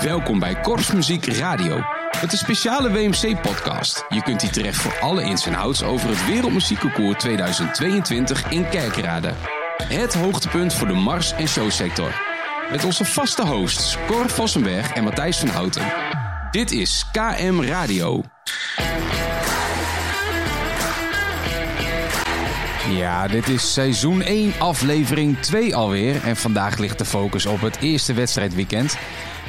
Welkom bij Korpsmuziek Radio. Het is speciale WMC-podcast. Je kunt hier terecht voor alle ins en outs over het Wereldmuziekconcours 2022 in Kerkrade. Het hoogtepunt voor de mars- en showsector. Met onze vaste hosts Cor Vossenberg en Matthijs van Houten. Dit is KM Radio. Ja, dit is seizoen 1, aflevering 2 alweer. En vandaag ligt de focus op het eerste wedstrijdweekend.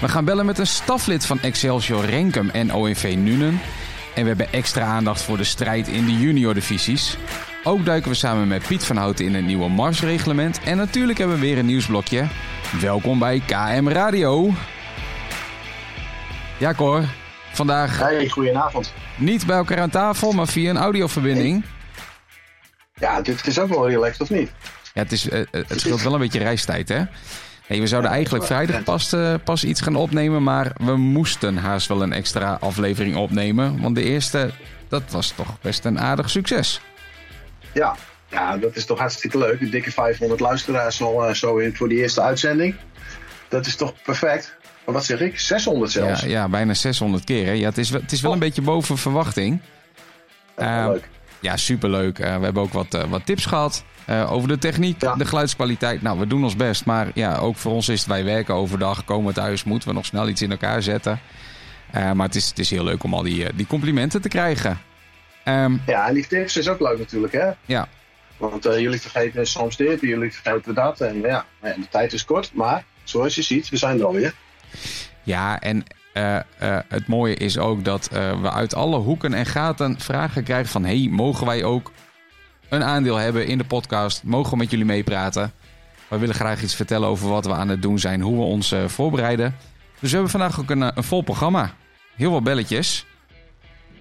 We gaan bellen met een staflid van Excelsior Renkum en ONV Nuenen. En we hebben extra aandacht voor de strijd in de junior-divisies. Ook duiken we samen met Piet van Houten in het nieuwe Marsreglement. En natuurlijk hebben we weer een nieuwsblokje. Welkom bij KM Radio. Ja, Cor. Vandaag Hey, goedenavond. niet bij elkaar aan tafel, maar via een audioverbinding. Ja, dit is ook wel relaxed, of niet? Ja, het, is, eh, eh, het scheelt wel een beetje reistijd, hè? Nee, we zouden Ja, eigenlijk vrijdag pas, eh, pas iets gaan opnemen, maar we moesten haast wel een extra aflevering opnemen. Want de eerste, dat was toch best een aardig succes. Ja. ja, dat is toch hartstikke leuk. Een dikke 500 luisteraars al zo in voor die eerste uitzending. Dat is toch perfect? Maar wat zeg ik? 600 Ja, zelfs. ja, bijna 600 keer. Hè? Ja, het, is, wel- het is wel een Oh. beetje boven verwachting. Ja, leuk. Ja, superleuk. Eh, we hebben ook wat, eh, wat tips gehad eh, over de techniek, Ja. de geluidskwaliteit. Nou, we doen ons best. Maar ja, ook voor ons is het, wij werken overdag, komen thuis, moeten we nog snel iets in elkaar zetten. Maar het is, het is heel leuk om al die, die complimenten te krijgen. Ehm, Ja, en die tips is ook leuk natuurlijk, hè? ja, Want jullie vergeten soms dit, jullie vergeten dat. En ja, ja, de tijd is kort, maar zoals je ziet, we zijn er alweer. ja, en eh, eh, het mooie is ook dat eh, we uit alle hoeken en gaten vragen krijgen van... hey, mogen wij ook een aandeel hebben in de podcast? Mogen we met jullie meepraten? We willen graag iets vertellen over wat we aan het doen zijn, hoe we ons voorbereiden. Dus we hebben vandaag ook een, een vol programma. Heel wat belletjes.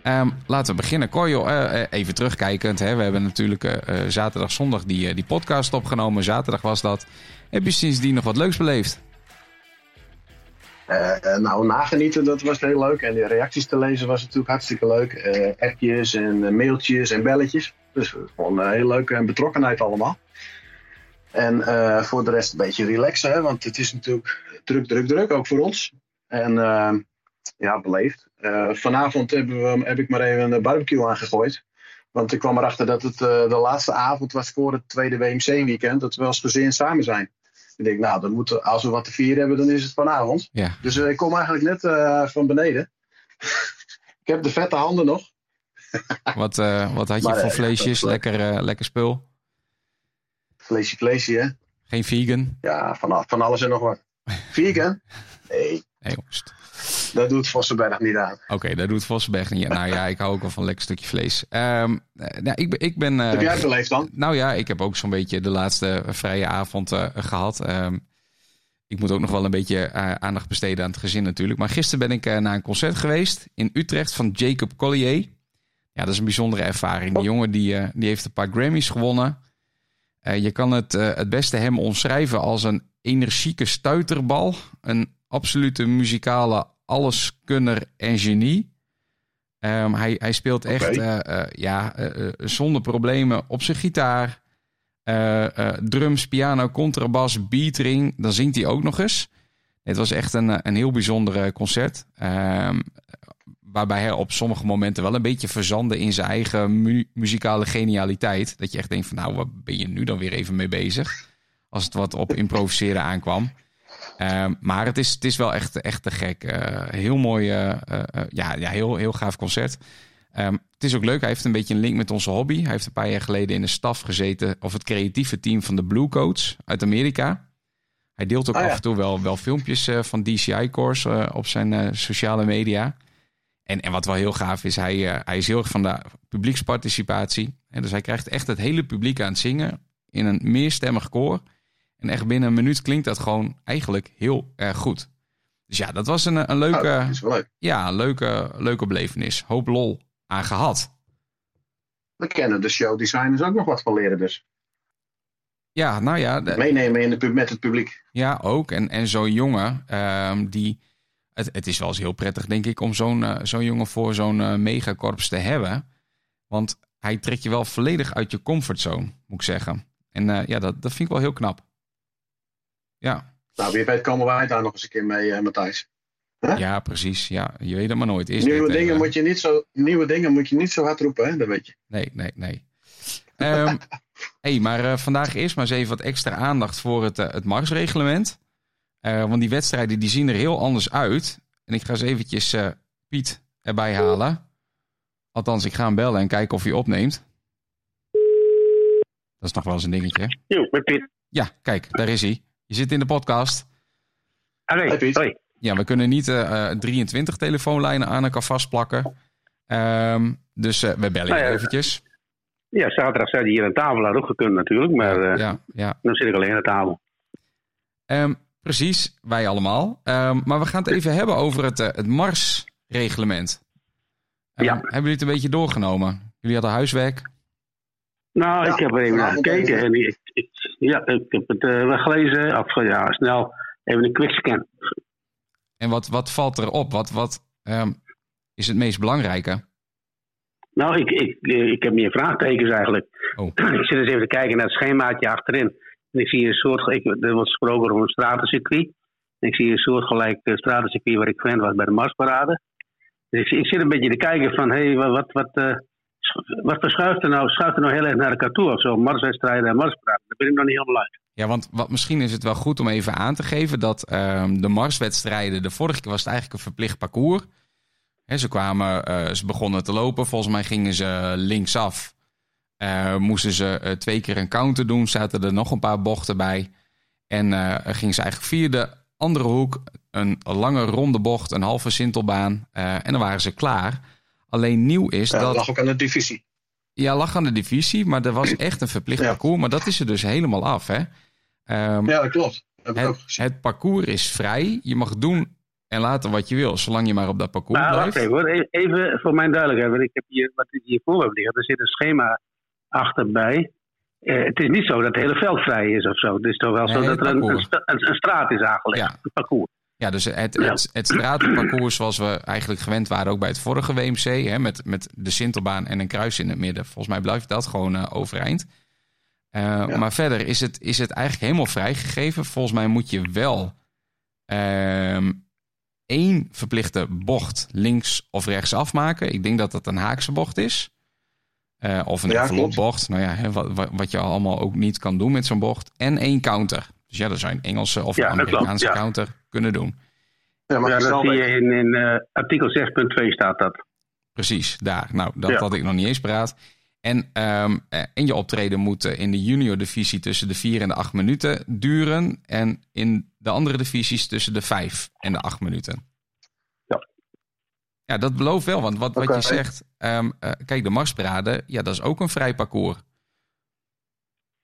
Ehm, laten we beginnen. Eh, even terugkijkend. Hè. We hebben natuurlijk zaterdag, zondag die, die podcast opgenomen. Zaterdag was dat. Heb je sindsdien nog wat leuks beleefd? Eh, eh, nou, nagenieten, dat was heel leuk. En de reacties te lezen was natuurlijk hartstikke leuk. Eh, appjes en mailtjes en belletjes. Dus gewoon heel leuk en betrokkenheid allemaal. En voor de rest een beetje relaxen, want het is natuurlijk druk, druk, druk, ook voor ons. En ja, beleefd. Vanavond we, heb ik maar even een barbecue aangegooid. Want ik kwam erachter dat het de laatste avond was voor het tweede WMC-weekend. Dat we als gezin samen zijn. Ik denk, nou, dan moeten, als we wat te vieren hebben, dan is het vanavond. Ja. Dus eh, ik kom eigenlijk net eh, van beneden. ik heb de vette handen nog. Wat, eh, wat had je Maar, voor vleesjes? lekker, lekker spul. Vleesje, vleesje, hè? Geen vegan. Ja, van, van alles en nog wat. Vegan? Nee, Nee, jongens. Dat doet Vossenberg niet aan. Oké, daar doet Vossenberg niet. Nou ja, ik hou ook wel van een lekker stukje vlees. Ehm, eh, nou, ik. Ik ben eh, heb jij beleefd dan? Nou ja, ik heb ook zo'n beetje de laatste vrije avond eh, gehad. Ehm, ik moet ook nog wel een beetje eh, aandacht besteden aan het gezin natuurlijk. Maar gisteren ben ik eh, naar een concert geweest in Utrecht van Jacob Collier. Ja, dat is een bijzondere ervaring. Die jongen die, eh, die heeft een paar Grammys gewonnen. Eh, je kan het eh, het beste hem omschrijven als een energieke stuiterbal. Een absolute muzikale alleskunner en genie. Ehm, hij, hij speelt echt eh, eh, ja, eh, zonder problemen op zijn gitaar. Drums, piano, contrabas, beatring. Dan zingt hij ook nog eens. Het was echt een, een heel bijzonder concert. Ehm, waarbij hij op sommige momenten wel een beetje verzandde in zijn eigen mu- muzikale genialiteit. Dat je echt denkt van nou, waar ben je nu dan weer even mee bezig? Als het wat op improviseren aankwam. Ehm, maar het is, het is wel echt, echt te gek. Eh, heel mooi, eh, eh, ja, ja heel, heel gaaf concert. Ehm, het is ook leuk, hij heeft een beetje een link met onze hobby. Hij heeft een paar jaar geleden in de staf gezeten, of het creatieve team van de Blue Coats uit Amerika. Hij deelt ook Ah, ja. af en toe wel, wel filmpjes van DCI-course op zijn sociale media. En, en wat wel heel gaaf is, hij, hij is heel erg van de publieksparticipatie. En dus hij krijgt echt het hele publiek aan het zingen in een meerstemmig koor. En echt binnen een minuut klinkt dat gewoon eigenlijk heel erg goed. Dus ja, dat was een, een leuke, Oh, is wel leuk. ja, een leuke, leuke belevenis. Hoop lol aan gehad. We kennen de showdesigners ook nog wat van leren dus. Ja, nou ja, de- Meenemen in de, pub- met het publiek. ja ook. En, en zo'n jongen, ehm, die... Het, het is wel eens heel prettig, denk ik, om zo'n eh, zo'n jongen voor zo'n eh, megakorps te hebben. Want hij trekt je wel volledig uit je comfortzone, moet ik zeggen. En eh, ja, dat, dat vind ik wel heel knap. Ja. Nou, wie weet komen wij daar nog eens een keer mee, uh, Matthijs. Huh? Ja, precies. Ja, je weet het maar nooit. Is nieuwe, dit, dingen uh, moet je niet zo, nieuwe dingen moet je niet zo hard roepen, hè? dat weet je. Nee, nee, nee. um, hey, maar vandaag eerst maar eens even wat extra aandacht voor het, het marsreglement. want die wedstrijden die zien er heel anders uit. En ik ga eens eventjes Piet erbij halen. Althans, ik ga hem bellen en kijken of hij opneemt. Dat is nog wel eens een dingetje. Jo, met Piet. Ja, kijk, daar is hij. Je zit in de podcast. Piet. hoi. Ja, we kunnen niet uh, 23 telefoonlijnen aan elkaar vastplakken. Um, dus uh, we bellen Nou je ja, eventjes. Ja, zaterdag zou die hier aan tafel had ook gekund natuurlijk, maar uh, Ja, ja. dan zit ik alleen aan tafel. Um, precies, wij allemaal. Um, maar we gaan het even hebben over het, uh, het Mars-reglement. Um, Ja. Hebben jullie het een beetje doorgenomen? Jullie hadden huiswerk? Nou, Ja, ik heb er even naar gekeken en ik, ja, ik heb het uh, wel gelezen. Ja, snel even een quickscan. En wat, wat valt erop? Wat, wat um, is het meest belangrijke? Nou, ik, ik, ik heb meer vraagtekens eigenlijk. Oh. ik zit eens even te kijken naar het schemaatje achterin. En ik zie een soort, ik, er wordt gesproken over een stratencircuit. En ik zie een soortgelijk uh, stratencircuit waar ik fan was bij de Marsparade. Dus ik, ik, zit een beetje te kijken van, hé, hey, wat, wat, uh, wat verschuift er nou? Schuift er nou heel erg naar elkaar toe of zo? Marswedstrijden en Marsparade. Daar ben ik nog niet helemaal uit. Ja, want wat, misschien is het wel goed om even aan te geven dat um, de Marswedstrijden, de vorige keer was het eigenlijk een verplicht parcours. He, ze kwamen, uh, ze begonnen te lopen. Volgens mij gingen ze linksaf. Uh, moesten ze uh, twee keer een counter doen. Zaten er nog een paar bochten bij. En gingen ze eigenlijk via de andere hoek. Een lange ronde bocht, een halve sintelbaan. En dan waren ze klaar. Alleen nieuw is Ja, dat... lag ook aan de divisie. Ja, lag aan de divisie. Maar er was echt een verplicht Ja. parcours. Maar dat is er dus helemaal af. Hè? Um, Ja, dat klopt. Dat het, parcours is vrij. Je mag doen en laten wat je wil. Zolang je maar op dat parcours Nou, blijft. even hoor. E- Even voor mijn duidelijkheid. Want ik heb hier, wat ik hier voor heb liggen. Er zit een schema achterbij. Eh, het is niet zo dat het hele veld vrij is of zo. Het is toch wel Nee, zo dat er een, een straat is aangelegd. Ja. Een parcours. Ja, dus het, het, het stratenparcours zoals we eigenlijk gewend waren ook bij het vorige WMC. Hè, met, met de Sintelbaan en een kruis in het midden. Volgens mij blijft dat gewoon uh, overeind. Uh, Ja. Maar verder is het, is het eigenlijk helemaal vrijgegeven. Volgens mij moet je wel uh, één verplichte bocht links of rechts afmaken. Ik denk dat dat een haakse bocht is. Uh, of een Ja, envelopbocht. Nou ja, hè, wat, wat je allemaal ook niet kan doen met zo'n bocht. En één counter. Dus ja, dat zou een Engelse of Ja, klopt, Amerikaanse ja. counter kunnen doen. Ja, maar Ja, dat zie je in, in uh, artikel 6.2 staat dat. Precies, daar. Nou, dat Ja. had ik nog niet eens paraat. En, um, en je optreden moet uh, in de junior divisie tussen de 4 en de 8 minuten duren. En in de andere divisies tussen de 5 en de 8 minuten. Ja. Ja, dat belooft wel. Want wat, wat je zegt, um, uh, kijk, de marsparade, ja, dat is ook een vrij parcours.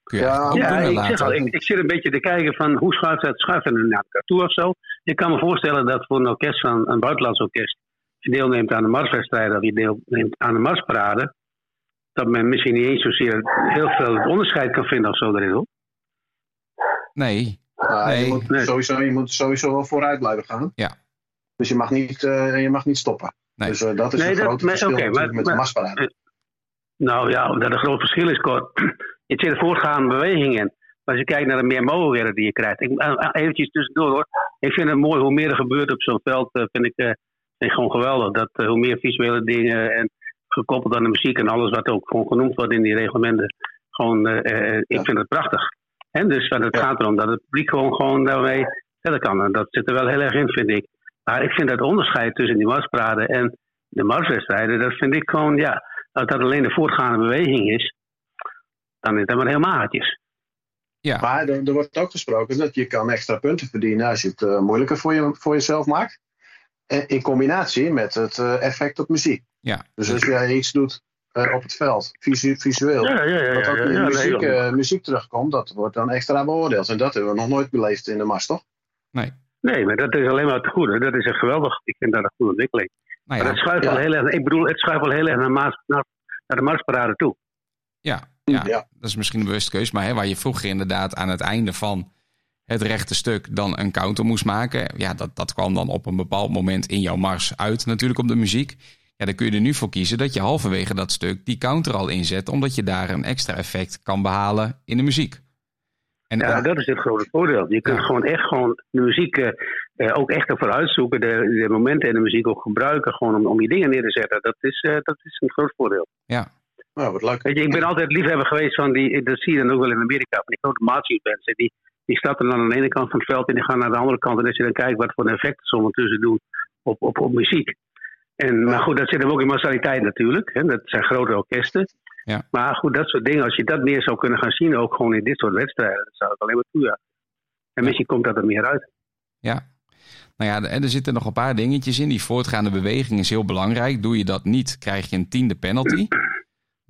Kun je Ja, Ja, ik, zeg al, ik, ik zit een beetje te kijken van hoe schuift het, schuift het naar elkaar toe of zo. Ik kan me voorstellen dat voor een orkest van een buitenlands orkest die deelneemt aan de marswedstrijden of die deelneemt aan de marsparade, dat men misschien niet eens zozeer heel veel het onderscheid kan vinden of zo erin hoor. Nee, je, moet Nee. sowieso, je moet sowieso wel vooruit blijven gaan. Ja. Dus je mag niet, uh, je mag niet stoppen. Nee. Dus uh, dat is Nee, een dat- groot maar- verschil maar- met de marsparade. Nou ja, dat een groot verschil is, Cor. Je zit een voortgaande beweging in. Maar als je kijkt naar de meer mogelijkheden die je krijgt. Ik, uh, eventjes tussendoor hoor. Ik vind het mooi hoe meer er gebeurt op zo'n veld. Uh, vind, ik, vind ik gewoon geweldig. Dat hoe meer visuele dingen en gekoppeld aan de muziek en alles wat ook gewoon genoemd wordt in die reglementen. Gewoon, ik Ja. vind het prachtig. En dus het Ja. gaat erom dat het publiek gewoon, gewoon daarmee verder kan. En dat zit er wel heel erg in, vind ik. Maar ik vind dat onderscheid tussen die marspraden en de marswedstrijden, dat vind ik gewoon, ja, als dat alleen de voortgaande beweging is, dan is dat maar heel maatjes. ja. Maar er, er wordt ook gesproken dat je kan extra punten verdienen als je het uh, moeilijker voor, je, voor jezelf maakt. En in combinatie met het uh, effect op muziek. ja. Dus als jij iets doet uh, op het veld, visu visueel, ja, ja. dat ook in muziek, uh, muziek terugkomt, dat wordt dan extra beoordeeld. En dat hebben we nog nooit beleefd in de mars, toch? Nee. Nee, maar dat is alleen maar het goede. Dat is echt geweldig. Ik vind dat een goede ontwikkeling. Nou Maar het schuift ja. wel heel erg, ik bedoel, het schuift wel heel erg naar, Maas, naar, naar de marsparade toe. Ja, ja, Ja. dat is misschien een bewuste keus. Maar hè, waar je vroeger inderdaad aan het einde van het rechte stuk dan een counter moest maken. Ja, dat, dat kwam dan op een bepaald moment in jouw mars uit natuurlijk op de muziek. Ja, dan kun je er nu voor kiezen dat je halverwege dat stuk die counter al inzet. Omdat je daar een extra effect kan behalen in de muziek. En, Ja, dat is het grote voordeel. Je kunt Ja. gewoon echt gewoon de muziek eh, eh, ook echt ervoor uitzoeken. De, de momenten in de muziek ook gebruiken gewoon om, om die dingen neer te zetten. Dat is, eh, dat is een groot voordeel. ja, Nou, wat leuk. Weet je, ik ben altijd liefhebber geweest van die, dat zie je dan ook wel in Amerika, van die grote hè. Die, die starten dan aan de ene kant van het veld en die gaan naar de andere kant. En als je dan kijkt wat voor effecten ze ondertussen doen op, op, op muziek. En, maar goed, dat zit hem ook in massaliteit natuurlijk. Hè. Dat zijn grote orkesten. Ja. Maar goed, dat soort dingen, als je dat meer zou kunnen gaan zien, ook gewoon in dit soort wedstrijden, dat zou ik alleen maar toe. En misschien komt dat er meer uit. ja. Nou ja, en er zitten nog een paar dingetjes in. Die voortgaande beweging is heel belangrijk. Doe je dat niet, krijg je een tiende penalty.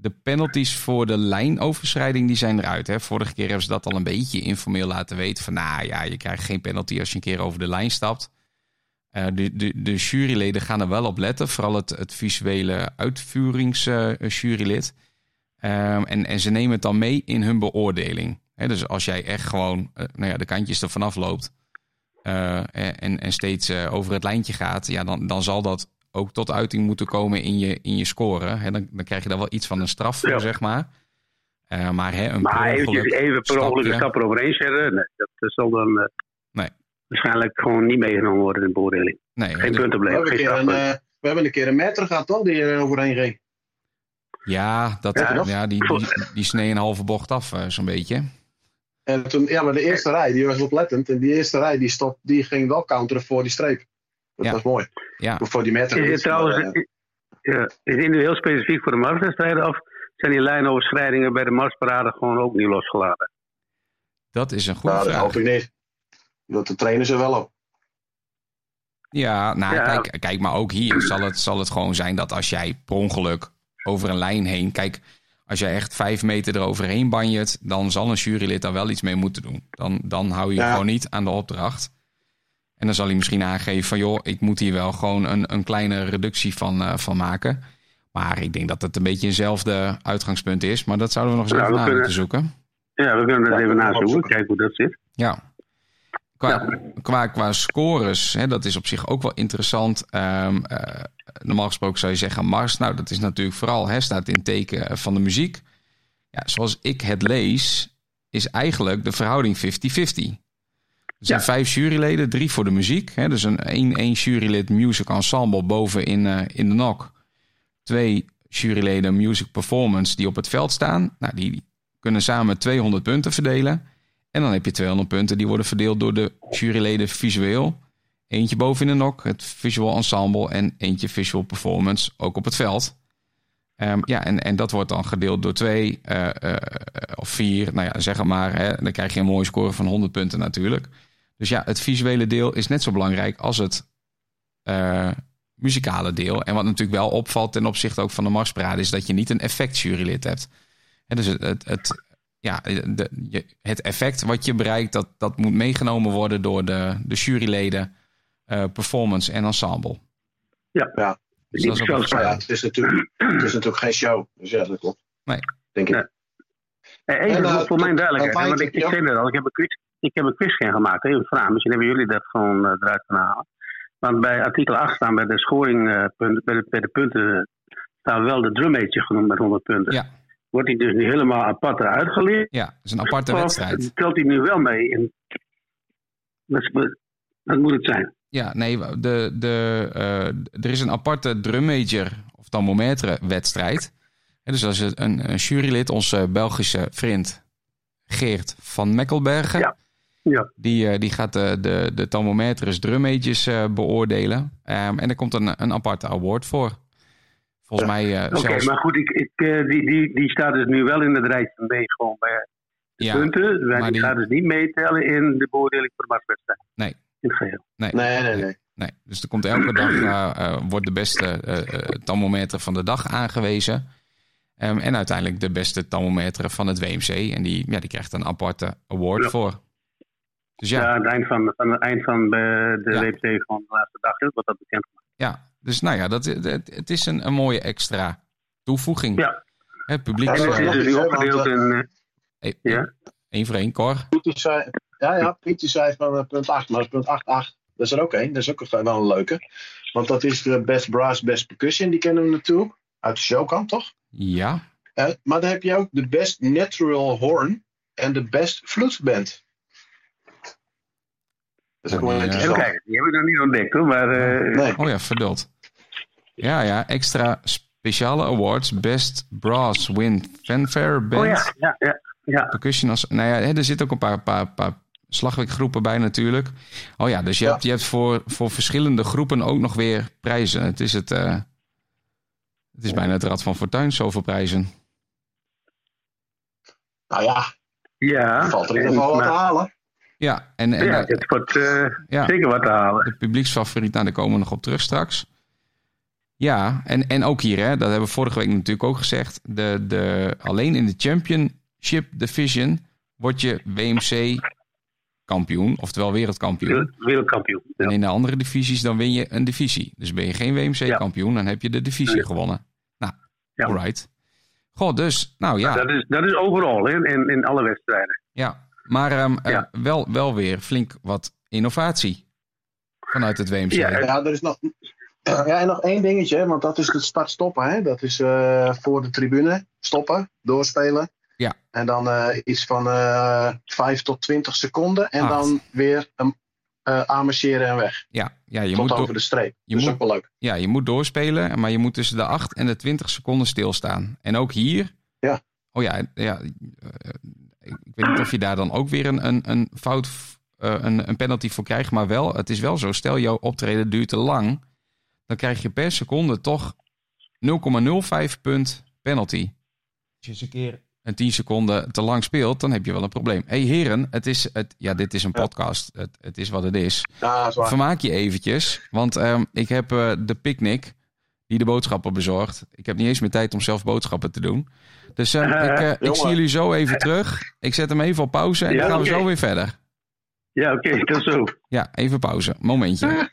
De penalties voor de lijnoverschrijding die zijn eruit. Hè. Vorige keer hebben ze dat al een beetje informeel laten weten. Van nou ja, je krijgt geen penalty als je een keer over de lijn stapt. Eh, de, de, de juryleden gaan er wel op letten. Vooral het, het visuele uitvoeringsjurylid. Ehm, en, en ze nemen het dan mee in hun beoordeling. Dus als jij echt gewoon eh, nou ja, de kantjes er vanaf loopt. eh, en, en steeds eh, over het lijntje gaat. Ja, dan, dan zal dat ook tot uiting moeten komen in je, in je score. Hè? Dan, dan krijg je daar wel iets van een straf voor, Ja. zeg maar. Eh, maar hè, een Maar ongeluk even per ongeluk een stap eroverheen zetten, nee, dat zal dan eh, Nee. waarschijnlijk gewoon niet meegenomen worden in de beoordeling. Nee, Geen de- punten We geen een keer een, strafpunten. eh, we hebben een keer een meter gehad, toch? Die er overheen ging. Ja, dat, Ja, ja, die, die, die snee een halve bocht af, eh, zo'n beetje. En toen, ja, maar de eerste rij, die was oplettend. En die eerste rij, die, stop, die ging wel counteren voor die streep. Dat Ja. was mooi. Ja, Voor die meter. Is het trouwens maar, eh, ja, is het nu heel specifiek voor de marswedstrijden of zijn die lijnoverschrijdingen bij de marsparade gewoon ook niet losgelaten? dat is een goede nou, dat vraag. hoop ik niet. Dat de trainen ze wel op. Ja, nou, Ja. Kijk, kijk, maar ook hier zal het, zal het gewoon zijn dat als jij per ongeluk over een lijn heen... Kijk, als jij echt vijf meter eroverheen banjert... dan zal een jurylid daar wel iets mee moeten doen. Dan, dan hou je Ja. gewoon niet aan de opdracht. En dan zal hij misschien aangeven van... joh, ik moet hier wel gewoon een, een kleine reductie van, eh, van maken. Maar ik denk dat het een beetje eenzelfde uitgangspunt is. Maar dat zouden we nog eens Ja, even na kunnen- moeten zoeken. Ja, we kunnen dat Ja, even nazoeken, kijken hoe dat zit. Ja. Qua, qua, qua scores, hè, dat is op zich ook wel interessant. Ehm, eh, normaal gesproken zou je zeggen Mars. Nou, dat is natuurlijk vooral, hè, staat in teken van de muziek. Ja, zoals ik het lees, is eigenlijk de verhouding 50-50. Er zijn Ja. vijf juryleden, drie voor de muziek. Hè, dus een één, één jurylid music ensemble boven in, eh, in de NOC. Twee juryleden music performance die op het veld staan. Nou, die kunnen samen 200 punten verdelen. En dan heb je 200 punten die worden verdeeld door de juryleden visueel. Eentje boven in de NOC, het visual ensemble. En eentje visual performance, ook op het veld. Ehm, ja, en, en dat wordt dan gedeeld door twee eh, eh, of vier. Nou ja, zeg het maar. Hè, dan krijg je een mooie score van 100 punten natuurlijk. Dus ja, het visuele deel is net zo belangrijk als het eh, muzikale deel. En wat natuurlijk wel opvalt ten opzichte ook van de Marsparade... is dat je niet een effectjurylid hebt. Hè, dus het, het, het, ja, de, je- het effect wat je bereikt... dat, dat moet meegenomen worden door de, de juryleden... eh, performance en ensemble. Ja. Ja. Dus dat is ook ja, het is, natuurlijk, het is natuurlijk geen show. Dus ja, dat klopt. Nee. Denk ik. Nee. Eh, Even En, eh, voor, voor mijn duidelijkheid, want ik, dat al, ik heb een ik heb een quiz gemaakt, even vraag. Misschien hebben jullie dat gewoon eh, eruit kunnen halen. Want bij artikel 8 staan bij de scoring, eh, punten, bij, de, bij de punten, staan wel de drummetje genoemd met 100 punten. Ja, Wordt die dus nu helemaal apart eruit geleerd? ja, het is een aparte wedstrijd. Telt hij nu wel mee? In, wat moet het zijn? Ja, nee, de, de, eh, er is een aparte drum major of thermometer wedstrijd. Dus als een, een jurylid, onze Belgische vriend Geert van Mekkelbergen, Ja. Ja. die, eh, die gaat de, de, de thermometers drum majors eh, beoordelen. Ehm, en er komt een, een aparte award voor. Volgens mij eh, Oké, zelfs... maar goed, ik, ik, eh, die, die, die staat dus nu wel in het rijtje mee gewoon bij de ja, punten. Maar maar die, die- gaat dus niet meetellen in de beoordeling voor de marswedstrijd. Nee. In het geheel. nee, Nee, nee, nee. Nee, dus er komt elke dag eh, eh, wordt de beste eh eh, thermometer van de dag aangewezen. Ehm, en uiteindelijk de beste thermometer van het WMC. En die, ja, die krijgt een aparte award Ja. voor. Dus Ja, ja, aan het eind van, aan het eind van de. WPC van de laatste dag is, wordt dat bekend. ja. dus nou ja, dat, het, het is een, een mooie extra toevoeging. Ja. Het publiek En is het is eh, nog dus nu opgedeeld in... eh, één ja. één voor één, Cor. Piet die zei, ja, ja, Piet die zei van eh, punt 8, maar punt 8, 8. Dat is er ook één. Dat is ook wel een leuke. Want dat is de Best Brass, Best Percussion. Die kennen we natuurlijk. Uit de showkant, toch? Ja, Eh, maar dan heb je ook de Best Natural Horn. en de Best Flute Band. Dat is Even interessant. kijken, die heb ik nog niet ontdekt hoor. Maar eh, Nee. Oh ja, verduld. Ja, ja, extra speciale awards. Best Brass Wind Fanfare Band. oh ja, ja, ja. ja. Percussion als... Nou ja, hè, er zitten ook een paar, paar, paar slagwerkgroepen bij natuurlijk. Oh ja, dus je Ja. hebt, je hebt voor, voor verschillende groepen ook nog weer prijzen. Het is het... eh, het is bijna het Rad van Fortuin, zoveel prijzen. Nou ja, Ja, valt er in ieder geval wat te halen. Ja, en, en Ja, eh, het wordt eh, ja. zeker wat te halen. de publieksfavoriet, nou, daar komen we nog op terug straks. Ja, en, en ook hier, hè, dat hebben we vorige week natuurlijk ook gezegd. De, de, alleen in de Championship Division word je WMC kampioen, oftewel wereldkampioen. Wereld- Wereldkampioen. Ja. En in de andere divisies dan win je een divisie. Dus ben je geen WMC kampioen, dan heb je de divisie gewonnen. Nou, alright. Goh, dus, nou ja. Dat, is, dat is overal hè, in, in alle wedstrijden. ja. Maar ehm, eh, wel, wel weer flink wat innovatie vanuit het WMC. Ja, Ja, er is nog, ja, en nog één dingetje, want dat is het start-stoppen. Hè? Dat is eh, voor de tribune stoppen, doorspelen. Ja. En dan eh, iets van eh 5 tot 20 seconden. En Acht. dan weer een, eh en weg. ja, ja, je tot moet, over de streep. je dat is moet- ook wel leuk. ja, je moet doorspelen, maar je moet tussen de 8 en de 20 seconden stilstaan. En ook hier. Ja. Oh ja, ja eh, ik weet niet of je daar dan ook weer een, een, een fout, eh, een, een penalty voor krijgt. Maar wel, het is wel zo. Stel, jouw optreden duurt te lang. Dan krijg je per seconde toch 0,05 punt penalty. Als je eens een keer een 10 seconden te lang speelt, dan heb je wel een probleem. hey, heren, het is, het, ja, dit is een podcast. Het, het is wat het is. Ja. Vermaak je eventjes, want ehm, ik heb eh, de picknick die de boodschappen bezorgt. Ik heb niet eens meer tijd om zelf boodschappen te doen. Dus ehm, ik, eh, ik zie jullie zo even terug. Ik zet hem even op pauze en Ja, dan gaan we zo weer verder. Ja, oké, dat is zo. Ja, even pauze. Momentje.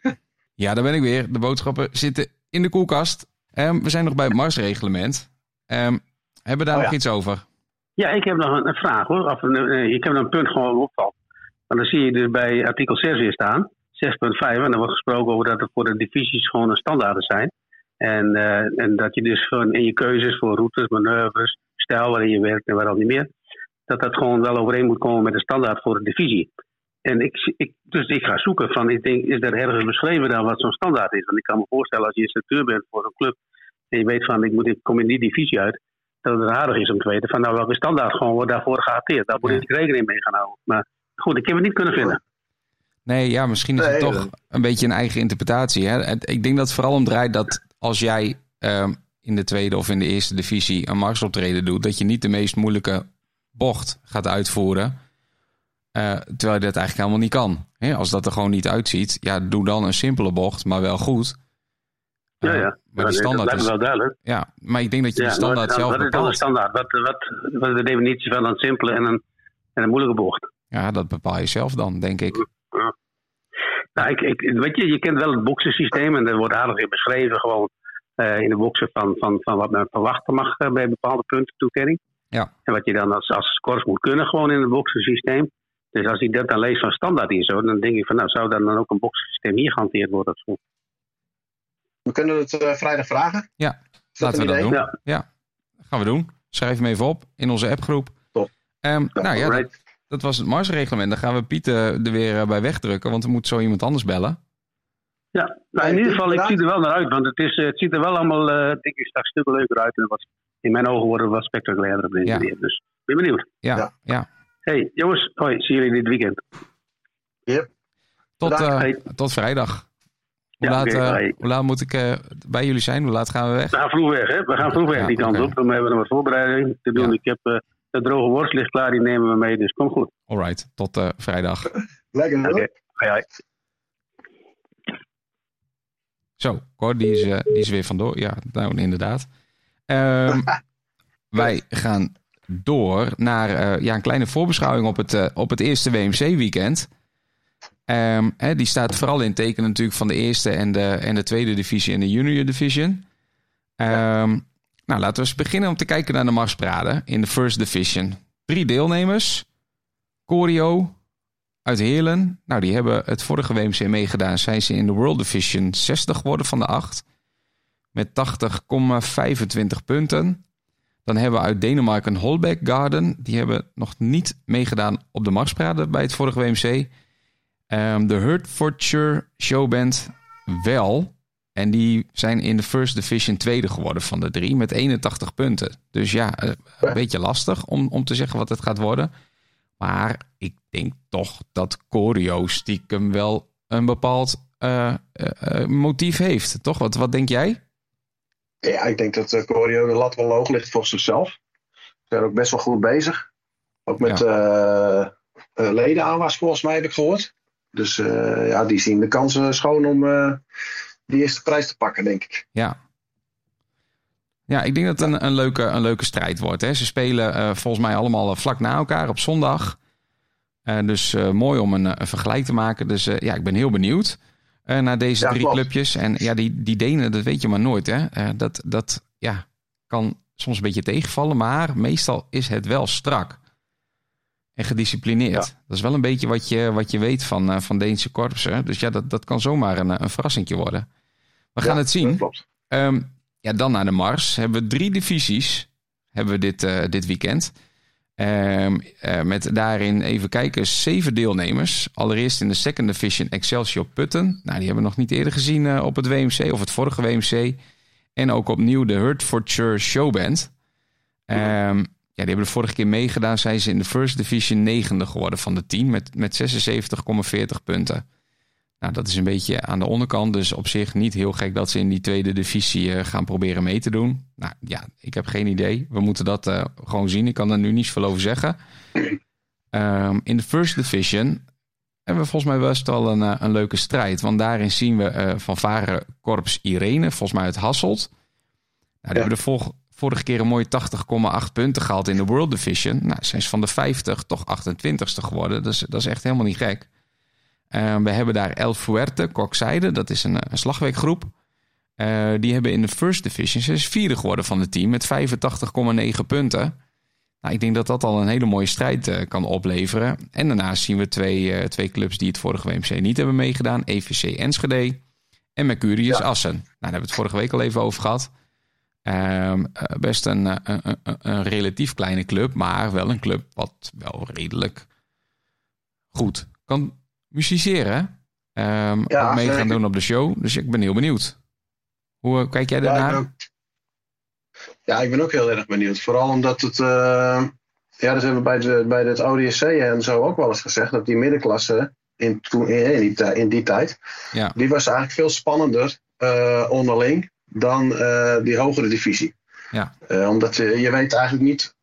Ja, daar ben ik weer. De boodschappen zitten in de koelkast. Ehm, we zijn nog bij het marsreglement. Ehm, hebben we daar Oh, nog ja. iets over? Ja, ik heb nog een, een vraag hoor. Of een, eh, ik heb nog een punt gewoon opvalt. Want dan zie je dus bij artikel 6 weer staan. 6.5. En dan wordt gesproken over dat er voor de divisies gewoon een standaarden zijn. En, eh, en dat je dus gewoon in je keuzes voor routes, manoeuvres, stijl waarin je werkt en waar al niet meer. Dat dat gewoon wel overeen moet komen met de standaard voor de divisie. En ik, zie- ik, dus ik ga zoeken van, ik denk, is er ergens beschreven dan wat zo'n standaard is? Want ik kan me voorstellen als je instructeur bent voor een club en je weet van, ik, moet, ik kom in die divisie uit, dat het aardig is om te weten van, nou, welke standaard gewoon wordt daarvoor gehanteerd. Daar moet Ja. ik rekening mee gaan houden. Maar goed, ik heb het niet kunnen vinden. Nee, ja, misschien is het Nee, toch dat- een beetje een eigen interpretatie. Hè? Ik denk dat het vooral om draait dat als jij ehm, in de tweede of in de eerste divisie een marsoptreden doet, dat je niet de meest moeilijke bocht gaat uitvoeren. eh, terwijl je dat eigenlijk helemaal niet kan. Als dat er gewoon niet uitziet, ja, doe dan een simpele bocht, maar wel goed. Ja, Eh, ja. Maar dat, die standaard me is, wel duidelijk. ja, maar ik denk dat je Ja, de standaard wat, zelf wat is dan de standaard? Wat, wat, wat is de definitie van een simpele en een, en een moeilijke bocht? Ja, dat bepaal je zelf dan, denk ik. Nou, ik, ik, weet je, je kent wel het boksensysteem en er wordt aardig in beschreven gewoon eh, in de boksen van, van, van wat men verwachten mag eh, bij bepaalde punten toekenning. Ja. En wat je dan als, als scores moet kunnen gewoon in het boksensysteem. Dus als ik dat dan lees van standaard in zo, dan denk ik van nou, zou dan, dan ook een boksensysteem hier gehanteerd worden of zo? We kunnen het eh, vrijdag vragen. Ja, dat Laten we dat doen. Ja. Ja, gaan we doen. Schrijf hem even op in onze appgroep. Top. Ehm, nou ja, dat. Dat was het marsreglement. Dan gaan we Piet eh, er weer eh, bij wegdrukken, want er moet zo iemand anders bellen. Ja, nou, in ieder geval, ik zie er wel naar uit, want het, is, eh, het ziet er wel allemaal, eh denk ik, straks stukken leuker uit. En wat, in mijn ogen worden wat spectaculairder op deze Ja. manier. Dus ik ben benieuwd. Ja, Ja. ja. Hey, jongens, hoi, zie jullie dit weekend. Tot, eh, Hey. tot vrijdag. Hoe, Ja, laat, eh, hoe laat moet ik eh, bij jullie zijn? Hoe laat gaan we weg? We gaan vroeg weg, hè? We gaan vroeg weg Ja, die kant op. We hebben nog wat voorbereiding te doen. Ja. Ik heb de droge worst ligt klaar, die nemen we mee. Dus kom goed. Alright, tot eh, vrijdag. Lekker hoor. Oké, hoi, hoi. Zo, Cor, die is, eh, die is weer vandoor. Ja, nou inderdaad. Ehm, wij gaan door naar eh, ja, een kleine voorbeschouwing op het, op het eerste WMC-weekend. Ehm, hè, die staat vooral in teken natuurlijk van de eerste en de, en de tweede divisie en de junior division. Ehm, Nou, laten we eens beginnen om te kijken naar de Marsparade in de First Division. Drie deelnemers. Corio uit Heerlen. Nou, die hebben het vorige WMC meegedaan. Zijn ze in de World Division 60 geworden van de 8. Met 80,25 punten. Dan hebben we uit Denemarken Holbeck Garden. Die hebben nog niet meegedaan op de Marsparade bij het vorige WMC. Ehm, de Hertfordshire Showband wel. En die zijn in de First Division tweede geworden van de drie met 81 punten. Dus ja, eh, een beetje lastig om, om te zeggen wat het gaat worden. Maar ik denk toch dat Corio stiekem wel een bepaald uh, uh, motief heeft. Toch? Wat, wat denk jij? Ja, ik denk dat Corio de lat wel hoog ligt voor zichzelf. Ze zijn ook best wel goed bezig. Ook met ja. leden volgens mij heb ik gehoord. Dus ja, die zien de kansen schoon om die eerste prijs te pakken, denk ik. Ja. Ja, ik denk dat het een, een, leuke, een leuke strijd wordt. Hè. Ze spelen uh, volgens mij allemaal vlak na elkaar op zondag. Uh, dus uh, mooi om een, een, vergelijk te maken. Dus ja, ik ben heel benieuwd naar deze ja, drie klopt. clubjes. En ja, die, die Denen, dat weet je maar nooit. Hè. dat dat ja, kan soms een beetje tegenvallen, maar meestal is het wel strak. En gedisciplineerd. Ja. Dat is wel een beetje wat je, wat je weet van, van Deense korpsen. Dus ja, dat, dat kan zomaar een, een verrassingje worden. We gaan het zien. Um, ja, dan naar de Mars. Hebben we drie divisies hebben we dit, uh, dit weekend. Um, uh, met daarin, even kijken, zeven deelnemers. Allereerst in de Second Division Excelsior Putten. Nou, die hebben we nog niet eerder gezien uh, op het WMC of het vorige WMC. En ook opnieuw de Hertfordshire Showband. Um, ja, die hebben de vorige keer meegedaan. Zijn ze in de First Division negende geworden van de team met, met 76,40 punten. Nou, dat is een beetje aan de onderkant. Dus op zich niet heel gek dat ze in die tweede divisie uh, gaan proberen mee te doen. Nou ja, ik heb geen idee. We moeten dat uh, gewoon zien. Ik kan er nu niets veel over zeggen. Um, in de first division hebben we volgens mij best wel een, uh, een leuke strijd. Want daarin zien we van Varen Korps Irene, volgens mij uit Hasselt. Nou, die ja. hebben de vor vorige keer een mooie 80,8 punten gehaald in de World Division. Nou, zijn ze van de 50 toch 28ste geworden. Dus dat is echt helemaal niet gek. Uh, we hebben daar El Fuerte, Kokzijde, dat is een, een slagwerkgroep. Uh, die hebben in de First Division, ze is vierde geworden van het team met 85,9 punten. Nou, ik denk dat dat al een hele mooie strijd uh, kan opleveren. En daarnaast zien we twee, twee clubs die het vorige WMC niet hebben meegedaan. EVC Enschede en Mercurius ja. Assen. Nou, daar hebben we het vorige week al even over gehad. Uh, best een, een, een, een, relatief kleine club, maar wel een club wat wel redelijk goed kan musiceren. Um, ja, ook mee gaan doen op de show. Dus ik ben heel benieuwd. Hoe kijk jij daarnaar? Ja, ja, ik ben ook heel erg benieuwd. Vooral omdat het. Uh, ja, dat hebben we bij, de, bij het ODSC en zo ook wel eens gezegd. Dat die middenklasse in, toen, in, die, in die tijd. Ja. Die was eigenlijk veel spannender uh, onderling dan uh, die hogere divisie. Ja. omdat je, je weet eigenlijk niet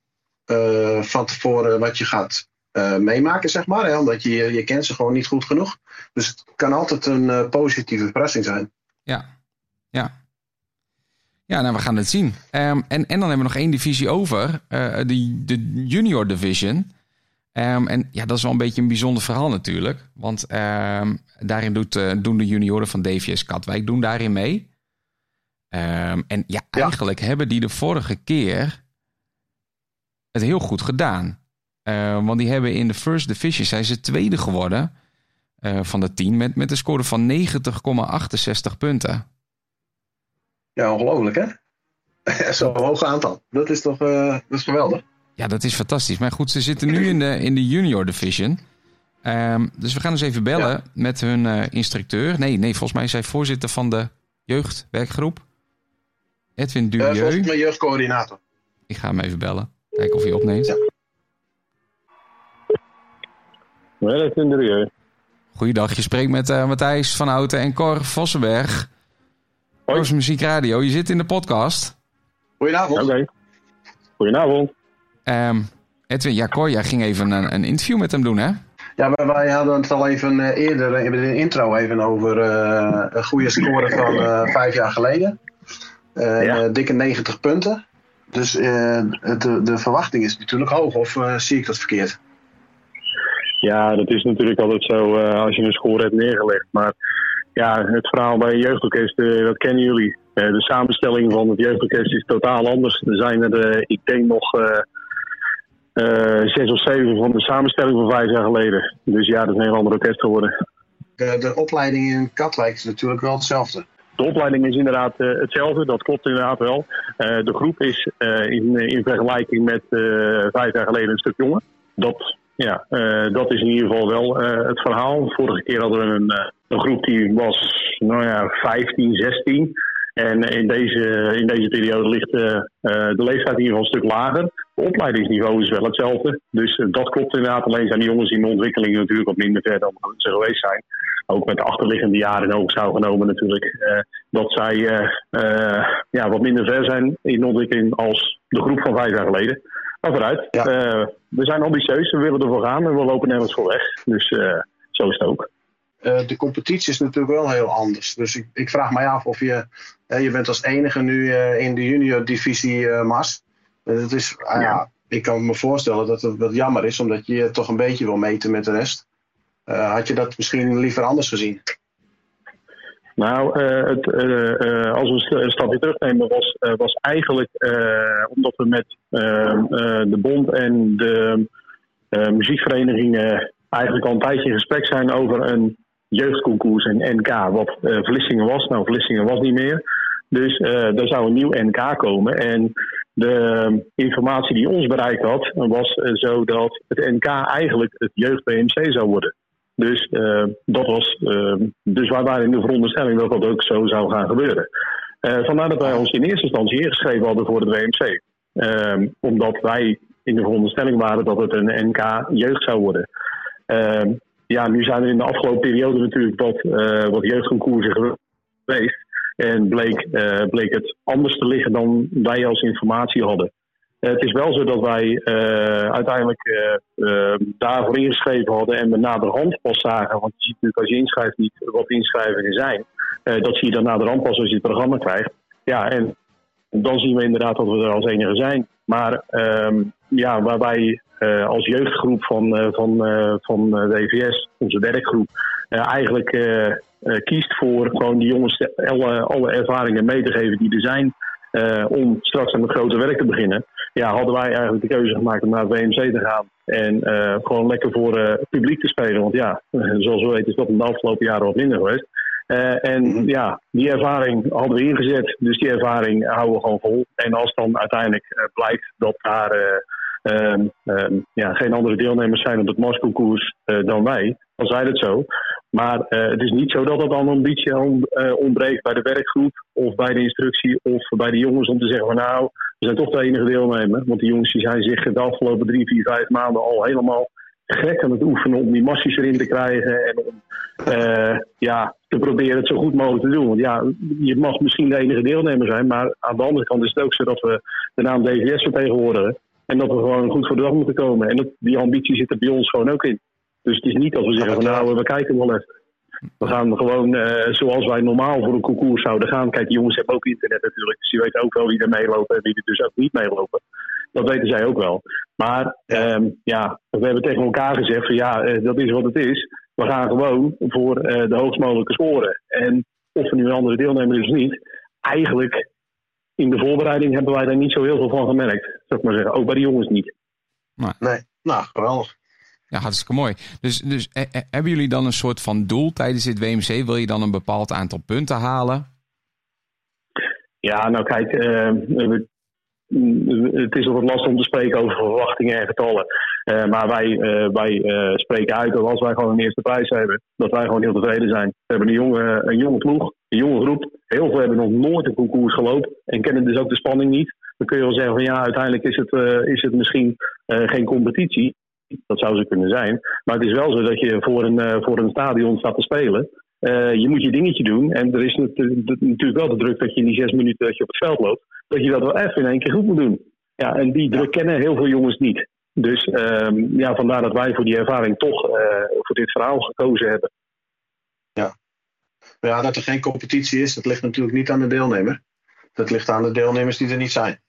van tevoren wat je gaat uh, meemaken, zeg maar. Hè? Omdat je, je kent ze gewoon niet goed genoeg. Dus het kan altijd een uh, positieve verrassing zijn. Ja, ja. Ja, nou, we gaan het zien. Um, en, en dan hebben we nog één divisie over. Uh, de, de junior division. Um, en ja, dat is wel een beetje een bijzonder verhaal natuurlijk. Want um, daarin doet, doen de junioren van DVS Katwijk doen daarin mee. en ja, eigenlijk ja. hebben die de vorige keer het heel goed gedaan. Uh, want die hebben in de First Division zijn ze tweede geworden uh, van de tien met, met een score van 90,68 punten. Ja, ongelooflijk hè? Zo'n hoog aantal. Dat is toch uh, dat is geweldig. Ja, dat is fantastisch. Maar goed, ze zitten nu in de, in de Junior Division. Um, dus we gaan eens even bellen ja. met hun instructeur. Nee, nee, volgens mij is hij voorzitter van de jeugdwerkgroep. Edwin Durieux. Uh, volgens mij jeugdcoördinator. Ik ga hem even bellen. Kijken of hij opneemt. Ja. Ja, dat is serieus. Goeiedag, je spreekt met uh, Matthijs van Houten en Cor Vossenberg. Hoi. Muziek Radio, je zit in de podcast. Goedenavond. Oké. Okay. Goedenavond. Um, Edwin, ja Cor, jij ging even een, een, interview met hem doen, hè? Ja, maar wij hadden het al even uh, eerder in de intro even over uh, een goede score van uh, vijf jaar geleden. Ja. dikke 90 punten. Dus de, de verwachting is natuurlijk hoog, of zie ik dat verkeerd? Ja, dat is natuurlijk altijd zo uh, als je een score hebt neergelegd. Maar ja, het verhaal bij een jeugdorkest, uh, dat kennen jullie. Uh, de samenstelling van het jeugdorkest is totaal anders. Er zijn er, ik denk nog, zes of zeven van de samenstelling van vijf jaar geleden. Dus ja, dat is een heel ander orkest geworden. De, de opleiding in Katwijk is natuurlijk wel hetzelfde. de opleiding is inderdaad hetzelfde, dat klopt inderdaad wel. de groep is in, in vergelijking met vijf jaar geleden een stuk jonger. Dat, ja, dat is in ieder geval wel het verhaal. Vorige keer hadden we een, een groep die was nou ja, 15, 16. En in deze, in deze periode ligt de leeftijd in ieder geval een stuk lager. Het opleidingsniveau is wel hetzelfde. Dus dat klopt inderdaad. Alleen zijn die jongens in de ontwikkeling natuurlijk wat minder ver dan ze geweest zijn. Ook met de achterliggende jaren in oogschouw genomen natuurlijk. Dat zij ja, wat minder ver zijn in de ontwikkeling als de groep van vijf jaar geleden. Maar vooruit. Ja. we zijn ambitieus, we willen ervoor gaan en we lopen nergens voor weg. Dus zo is het ook. de competitie is natuurlijk wel heel anders. Dus ik, ik vraag mij af of je je bent als enige nu eh, in de junior divisie Mas. het is, ah ja. ik kan me voorstellen dat het wat jammer is, omdat je toch een beetje wil meten met de rest. Eh, had je dat misschien liever anders gezien? Nou, het, als we een stapje terugnemen, was, was eigenlijk omdat we met de bond en de muziekverenigingen eigenlijk al een tijdje in gesprek zijn over een jeugdconcours en NK, wat Vlissingen was. Nou, Vlissingen was niet meer. Dus er zou een nieuw NK komen. En de informatie die ons bereikt had, was zo dat het NK eigenlijk het jeugd-BMC zou worden. Dus, uh, dat was, dus wij waren in de veronderstelling dat dat ook zo zou gaan gebeuren. vandaar dat wij ons in eerste instantie ingeschreven hadden voor het WMC. Ehm, omdat wij in de veronderstelling waren dat het een NK jeugd zou worden. Ehm, ja, nu zijn er in de afgelopen periode natuurlijk wat, wat jeugdconcoursen geweest. En bleek, uh, bleek het anders te liggen dan wij als informatie hadden. Uh, het is wel zo dat wij uh, uiteindelijk daarvoor ingeschreven hadden en we naderhand pas zagen, want je ziet natuurlijk als je inschrijft niet wat inschrijvingen zijn, dat zie je dan naderhand pas als je het programma krijgt. Ja, en dan zien we inderdaad dat we er als enige zijn. Maar ehm, ja, waar wij als jeugdgroep van, van, van de EVS, onze werkgroep, eigenlijk uh, kiest voor gewoon die jongens alle, alle ervaringen mee te geven die er zijn. Uh, om straks aan het grote werk te beginnen. Ja, hadden wij eigenlijk de keuze gemaakt om naar het WMC te gaan. En uh, gewoon lekker voor het publiek te spelen. Want ja, zoals we weten is dat in de afgelopen jaren wat minder geweest. en ja, die ervaring hadden we ingezet. Dus die ervaring houden we gewoon vol. En als dan uiteindelijk blijkt dat daar Ehm, ehm, ja, geen andere deelnemers zijn op het uh, dan wij. Dan zijn het zo. Maar uh, het is niet zo dat het dan een beetje uh, ontbreekt bij de werkgroep of bij de instructie of bij de jongens om te zeggen van nou, we zijn toch de enige deelnemer. Want die jongens die zijn zich de afgelopen drie, vier, vijf maanden al helemaal gek aan het oefenen om die massies erin te krijgen en om uh, ja, te proberen het zo goed mogelijk te doen. Want ja, je mag misschien de enige deelnemer zijn, maar aan de andere kant is het ook zo dat we de naam DVS vertegenwoordigen. En dat we gewoon goed voor de dag moeten komen. En dat, die ambitie zit er bij ons gewoon ook in. Dus het is niet dat we zeggen van nou, we kijken wel even. We gaan gewoon uh, zoals wij normaal voor een concours zouden gaan. Kijk, die jongens hebben ook internet natuurlijk. Dus die weten ook wel wie er meelopen en wie er dus ook niet meelopen. Dat weten zij ook wel. Maar um, ja, we hebben tegen elkaar gezegd van ja, uh, dat is wat het is. We gaan gewoon voor uh, de hoogst mogelijke scoren. En of we nu een andere deelnemer is of niet. Eigenlijk in de voorbereiding hebben wij daar niet zo heel veel van gemerkt. Zou ik maar zeggen. Ook bij de jongens niet. Nee, nee. nou geweldig. Ja, hartstikke mooi. Dus, dus eh, eh, hebben jullie dan een soort van doel tijdens dit WMC? Wil je dan een bepaald aantal punten halen? Ja, nou kijk, uh, het is wat lastig om te spreken over verwachtingen en getallen. Maar wij, wij spreken uit dat als wij gewoon een eerste prijs hebben, dat wij gewoon heel tevreden zijn. We hebben een jonge, een jonge ploeg, een jonge groep. Heel veel hebben nog nooit een concours gelopen en kennen dus ook de spanning niet. Dan kun je wel zeggen van ja, uiteindelijk is het, is het misschien geen competitie. Dat zou ze kunnen zijn. Maar het is wel zo dat je voor een, voor een stadion staat te spelen. je moet je dingetje doen. En er is natuurlijk wel de druk dat je in die zes minuten dat je op het veld loopt, dat je dat wel even in één keer goed moet doen. Ja, en die druk kennen heel veel jongens niet. Dus um, ja, vandaar dat wij voor die ervaring toch uh, voor dit verhaal gekozen hebben. Ja. ja, dat er geen competitie is, dat ligt natuurlijk niet aan de deelnemer. Dat ligt aan de deelnemers die er niet zijn.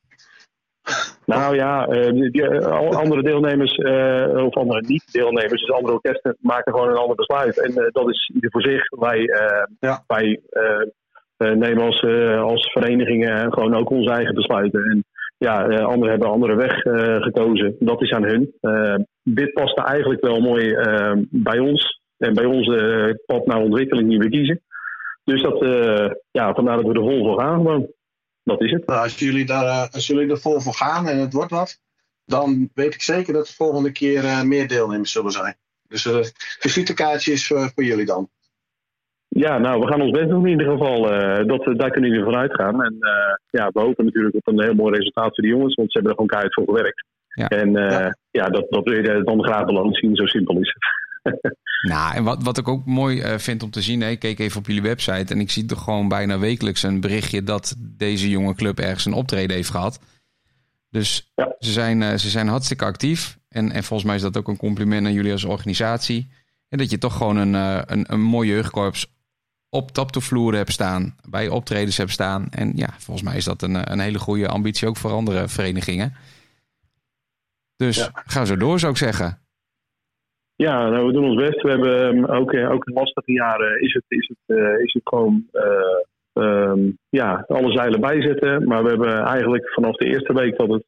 Nou ja, uh, die, uh, andere deelnemers, uh, of andere niet-deelnemers, dus andere orkesten, maken gewoon een ander besluit. En dat is ieder voor zich. Wij, ja. wij nemen als, als verenigingen gewoon ook onze eigen besluiten. En ja, anderen hebben een andere weg uh, gekozen. Dat is aan hun. Uh, dit paste eigenlijk wel mooi bij ons en bij onze pad naar ontwikkeling die we kiezen. Dus dat, ja, vandaar dat we er vol voor gaan gewoon. Dat is het. Nou, als, jullie daar, als jullie er vol voor gaan en het wordt wat, dan weet ik zeker dat de volgende keer meer deelnemers zullen zijn. Dus uh, visitekaartjes voor jullie dan. Ja, nou, we gaan ons best doen in ieder geval. Uh, dat, daar kunnen jullie vanuit gaan. En uh, ja, we hopen natuurlijk op een heel mooi resultaat voor de jongens, want ze hebben er gewoon keihard voor gewerkt. Ja. En uh, ja. ja, dat, dat wil je dan graag beloond zien, zo simpel is het. Nou, en wat, wat ik ook mooi vind om te zien, hè, ik keek even op jullie website en ik zie toch gewoon bijna wekelijks een berichtje dat deze jonge club ergens een optreden heeft gehad. Dus ja. ze, zijn, ze zijn hartstikke actief. En, en volgens mij is dat ook een compliment aan jullie als organisatie. En dat je toch gewoon een, een, een mooi jeugdkorps op taptoevloeren heb staan, bij optredens heb staan. En ja, volgens mij is dat een, een hele goede ambitie ook voor andere verenigingen. Dus ja. ga zo door, zou ik zeggen. Ja, nou, we doen ons best. We hebben um, ook, uh, ook in lastige jaren is het, is het, uh, is het gewoon uh, um, ja, alle zeilen bijzetten. Maar we hebben eigenlijk vanaf de eerste week dat het,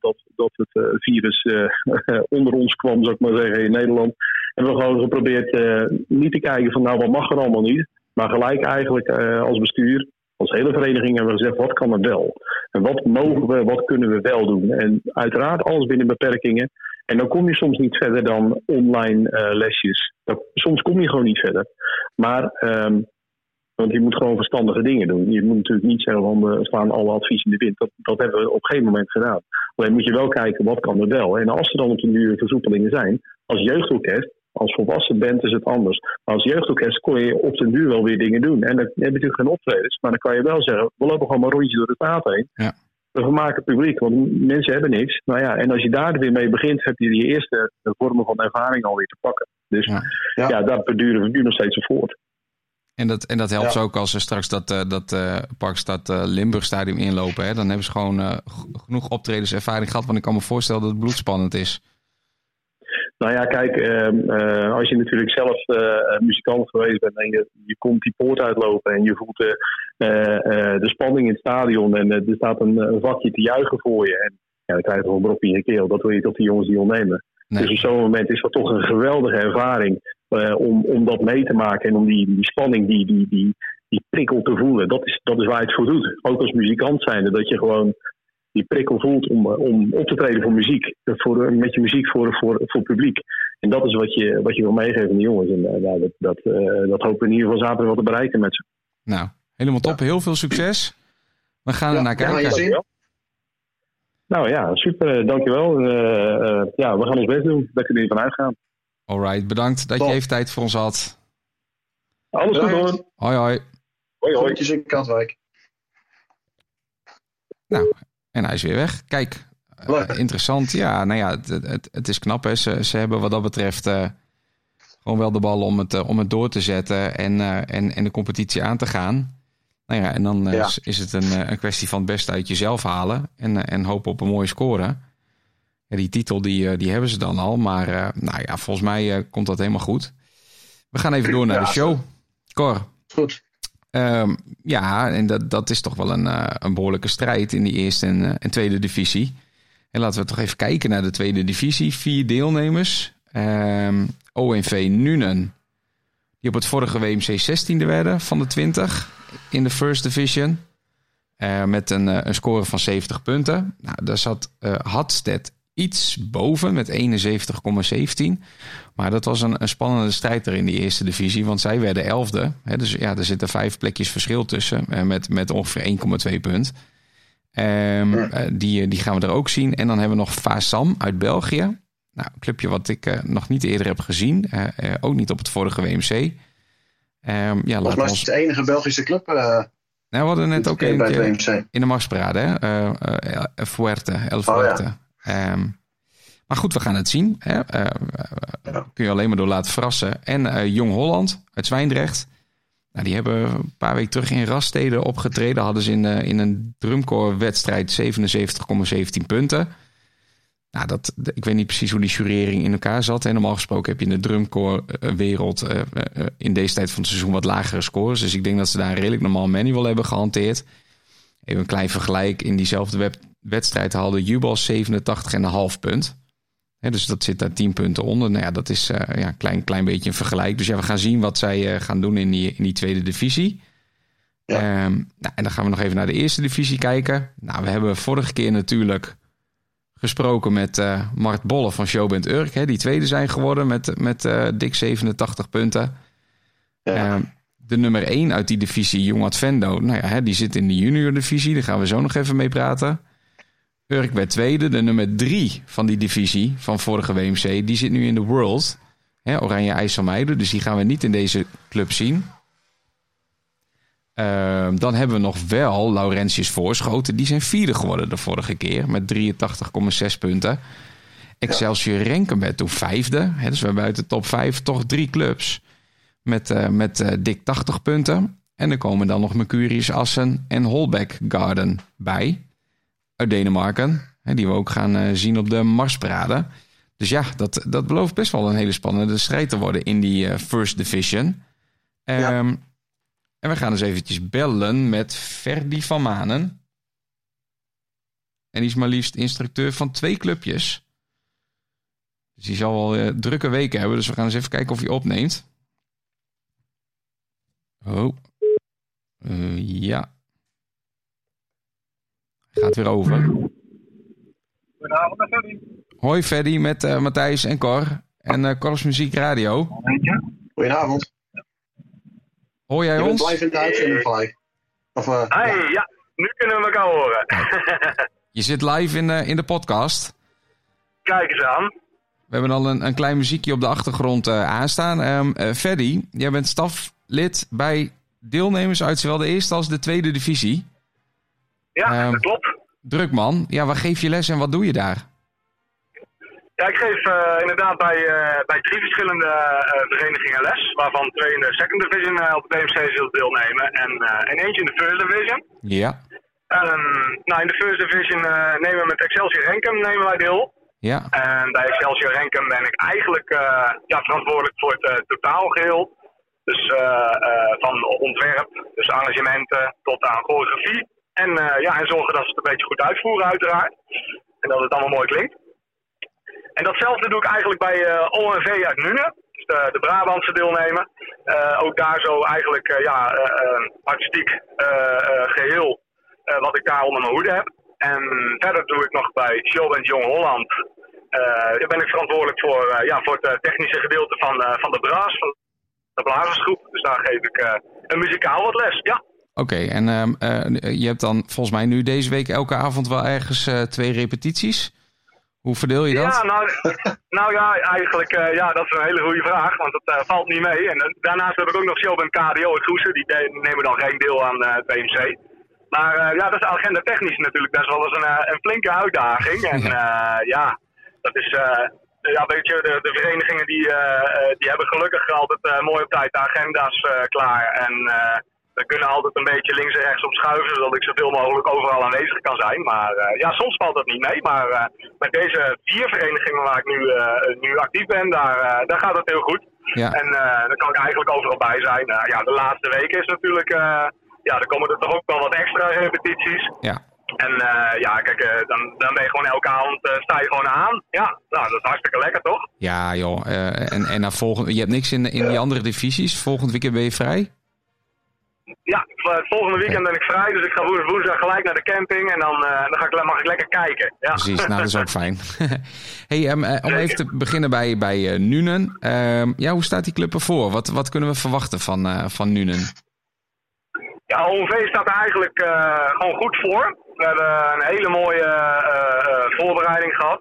dat, dat het virus onder ons kwam, zou ik maar zeggen, in Nederland. Hebben we gewoon geprobeerd niet te kijken van nou wat mag er allemaal niet. Maar gelijk eigenlijk als bestuur, als hele vereniging hebben we gezegd, wat kan er wel? En wat mogen we, wat kunnen we wel doen? En uiteraard alles binnen beperkingen. En dan kom je soms niet verder dan online uh, lesjes. Soms kom je gewoon niet verder. Maar, um, want je moet gewoon verstandige dingen doen. Je moet natuurlijk niet zeggen we slaan alle adviezen in de wind. Dat, dat hebben we op geen moment gedaan. Alleen moet je wel kijken wat kan er wel. En als er dan op de duur versoepelingen zijn, als jeugdorkest als volwassen bent is het anders. Maar als jeugdorkest kon je op den duur wel weer dingen doen. En dan heb je natuurlijk geen optredens. Maar dan kan je wel zeggen, we lopen gewoon maar een rondje door de straat heen. Ja. We het publiek, want mensen hebben niks. Nou ja, en als je daar weer mee begint, heb je je eerste vormen van ervaring alweer te pakken. Dus ja, ja. ja daar beduren we nu nog steeds voort. En dat, en dat helpt ja. ook als ze straks dat, uh, dat uh, Parkstad uh, Limburg stadium inlopen. Hè? Dan hebben ze gewoon genoeg optredens ervaring gehad. Want ik kan me voorstellen dat het bloedspannend is. Nou ja, kijk, uh, uh, als je natuurlijk zelf uh, muzikant geweest bent en je, je komt die poort uitlopen en je voelt de spanning in het stadion en er staat een, een, vakje te juichen voor je. En ja, dan krijg je gewoon een brok in je keel. Dat wil je tot die jongens die ondernemen. Nee. Dus op zo'n moment is dat toch een geweldige ervaring om, om dat mee te maken en om die, die spanning, die, die, die, die prikkel te voelen. Dat is, dat is waar je het voor doet. Ook als muzikant zijnde, dat je gewoon die prikkel voelt om, eh, om op te treden voor muziek. Voor, met je muziek voor, voor, voor het publiek. En dat is wat je, wat je wil meegeven aan de jongens. En uh, dat, dat, uh, dat hopen we in ieder geval zaterdag wel te bereiken met ze. Nou, helemaal top. Ja. Heel veel succes. We gaan ja, er naar kijken. Ja, nou ja, super. Dankjewel. Uh, uh, ja, we gaan ons best doen. Daar kunnen we vanuit gaan. Alright, bedankt dat top. je even tijd voor ons had. Alles goed hoor. Hoi hoi. Hoi hoi. in Katwijk. Nou, en hij is weer weg. Kijk, uh, interessant. Ja, nou ja, het, het, het is knap. Hè. Ze, ze hebben wat dat betreft uh, gewoon wel de bal om het, uh, om het door te zetten en, en, en de competitie aan te gaan. Nou ja, en dan ja. is, het een, een kwestie van het beste uit jezelf halen en, en hopen op een mooie score. Ja, die titel die, die hebben ze dan al, maar nou ja, volgens mij komt dat helemaal goed. We gaan even door naar ja, de show. Cor. Goed. Um, ja, en dat, dat is toch wel een, uh, een behoorlijke strijd in die eerste en, uh, en, tweede divisie. En laten we toch even kijken naar de tweede divisie. Vier deelnemers. Um, ehm, ONV Nuenen, die op het vorige WMC 16e werden van de 20 in de First Division. Uh, met een, een score van 70 punten. Nou, daar zat Hadstedt iets boven met 71,17. Maar dat was een, een, spannende strijd er in die eerste divisie, want zij werden elfde. Hè, dus ja, er zitten vijf plekjes verschil tussen eh, met, met ongeveer 1,2 punt. Um, ja. die, die gaan we er ook zien. En dan hebben we nog Fasam uit België. Nou, een clubje wat ik uh, nog niet eerder heb gezien. Uh, uh, ook niet op het vorige WMC. Um, ja, Volgens mij is het de enige Belgische club. nou, we hadden net ook een in de Marsparade. Hè? Fuerte, El Fuerte. Oh, ja. Um, maar goed, we gaan het zien. Hè. Uh, ja. Kun je alleen maar door laten verrassen. En uh, Jong Holland uit Zwijndrecht. Nou, die hebben een paar weken terug in Raststeden opgetreden. Hadden ze in, in een drumcore wedstrijd 77,17 punten. Nou, dat, ik weet niet precies hoe die jurering in elkaar zat. En normaal gesproken heb je in de drumcore wereld in deze tijd van het seizoen wat lagere scores. Dus ik denk dat ze daar een redelijk normaal manual hebben gehanteerd. Even een klein vergelijk. In diezelfde web wedstrijd haalde Jubal 87,5 punt. dus dat zit daar 10 punten onder. Nou ja, dat is uh, ja, een klein, klein beetje een vergelijk. Dus ja, we gaan zien wat zij gaan doen in die, in die tweede divisie. Ja. Ehm, nou, en dan gaan we nog even naar de eerste divisie kijken. Nou, we hebben vorige keer natuurlijk gesproken met uh, Mart Bolle van Showband Urk. Hè, die tweede zijn geworden met, met dik 87 punten. Ja. Uh, de nummer 1 uit die divisie, Jong Advendo, nou ja, hè, die zit in de junior divisie. Daar gaan we zo nog even mee praten. Urk werd tweede. De nummer 3 van die divisie van vorige WMC, die zit nu in de World. Hè, Oranje IJsselmeiden, dus die gaan we niet in deze club zien. Uh, dan hebben we nog wel Laurentius Voorschoten. Die zijn vierde geworden de vorige keer met 83,6 punten. Excelsior Renken werd toen vijfde. Hè, dus we hebben uit de top vijf toch drie clubs met, uh, met uh, dik 80 punten. En er komen dan nog Mercurius Assen en Holbeck Garden bij. Uit Denemarken. Hè, die we ook gaan uh, zien op de Marsparade. Dus ja, dat, dat belooft best wel een hele spannende strijd te worden in die First Division. Ja. Ehm, en we gaan eens eventjes bellen met Ferdi van Manen. En die is maar liefst instructeur van twee clubjes. Dus die zal wel uh, drukke weken hebben. Dus we gaan eens even kijken of hij opneemt. Oh. Uh, ja. Gaat weer over. Goedenavond, Ferdi. Hoi Ferdi, met uh, Matthijs en Cor. En uh, Cor's Muziek Radio. Goedenavond. Hoor jij je ons? live in de uitzending gelijk. Of, uh, hey, ja. ja. nu kunnen we elkaar horen. je zit live in, uh, in de podcast. Kijk eens aan. We hebben al een, een klein muziekje op de achtergrond uh, aanstaan. Um, Freddy, jij bent staflid bij deelnemers uit zowel de eerste als de tweede divisie. Ja, um, dat klopt. Druk man. Ja, waar geef je les en wat doe je daar? Ja, ik geef uh, inderdaad bij, uh, bij drie verschillende uh, verenigingen les. Waarvan twee in de second division op de BMC zullen deelnemen. En, en eentje in de first division. Ja. Um, nou, in de first division nemen we met Excelsior Renkum nemen wij deel. Ja. En bij Excelsior Renkum ben ik eigenlijk ja, verantwoordelijk voor het totaalgeheel. Dus van ontwerp, dus arrangementen tot aan choreografie. En, ja, en zorgen dat ze het een beetje goed uitvoeren uiteraard. En dat het allemaal mooi klinkt. En datzelfde doe ik eigenlijk bij uh, ONV uit Nuenen. Dus de, de Brabantse deelnemer. Ook daar zo eigenlijk uh, ja, artistiek geheel wat ik daar onder mijn hoede heb. En verder doe ik nog bij Showband Jong Holland. daar ben ik verantwoordelijk voor, ja, voor het technische gedeelte van, van de braas, de blazersgroep. Dus daar geef ik een muzikaal wat les, ja. Oké, okay, en je hebt dan volgens mij nu deze week elke avond wel ergens twee repetities. Hoe verdeel je dat? Ja, nou, nou ja, eigenlijk uh, ja, dat is een hele goede vraag, want dat valt niet mee. En daarnaast heb ik ook nog Showband KDO het Goesen, die nemen dan geen deel aan het BMC. Maar ja, dat is agenda technisch natuurlijk best wel eens een, een flinke uitdaging. En ja, ja dat is, ja, weet je, de, de verenigingen die, die hebben gelukkig altijd mooi op tijd de agenda's klaar. En we kunnen altijd een beetje links en rechts op schuiven, zodat ik zoveel mogelijk overal aanwezig kan zijn. Maar uh, ja, soms valt dat niet mee. Maar uh, met deze vier verenigingen waar ik nu, uh, nu actief ben, daar, daar gaat het heel goed. Ja. En dan kan ik eigenlijk overal bij zijn. ja, de laatste weken is natuurlijk, ja, dan komen er toch ook wel wat extra repetities. Ja. En ja, kijk, dan, dan ben je gewoon elke avond, sta je gewoon aan. Ja, nou, dat is hartstikke lekker, toch? Ja, joh. en, en volgende, je hebt niks in, in die andere divisies. Volgend weekend ben je vrij? Ja, volgende weekend ben ik vrij, dus ik ga woensdag gelijk naar de camping en dan, dan ga ik, mag ik lekker kijken. Ja. Precies, nou dat is ook fijn. hey, um, uh, om even te beginnen bij, bij Nuenen. Ehm, ja, hoe staat die club ervoor? Wat, wat kunnen we verwachten van, van Nuenen? Ja, ONV staat eigenlijk gewoon goed voor. We hebben een hele mooie voorbereiding gehad.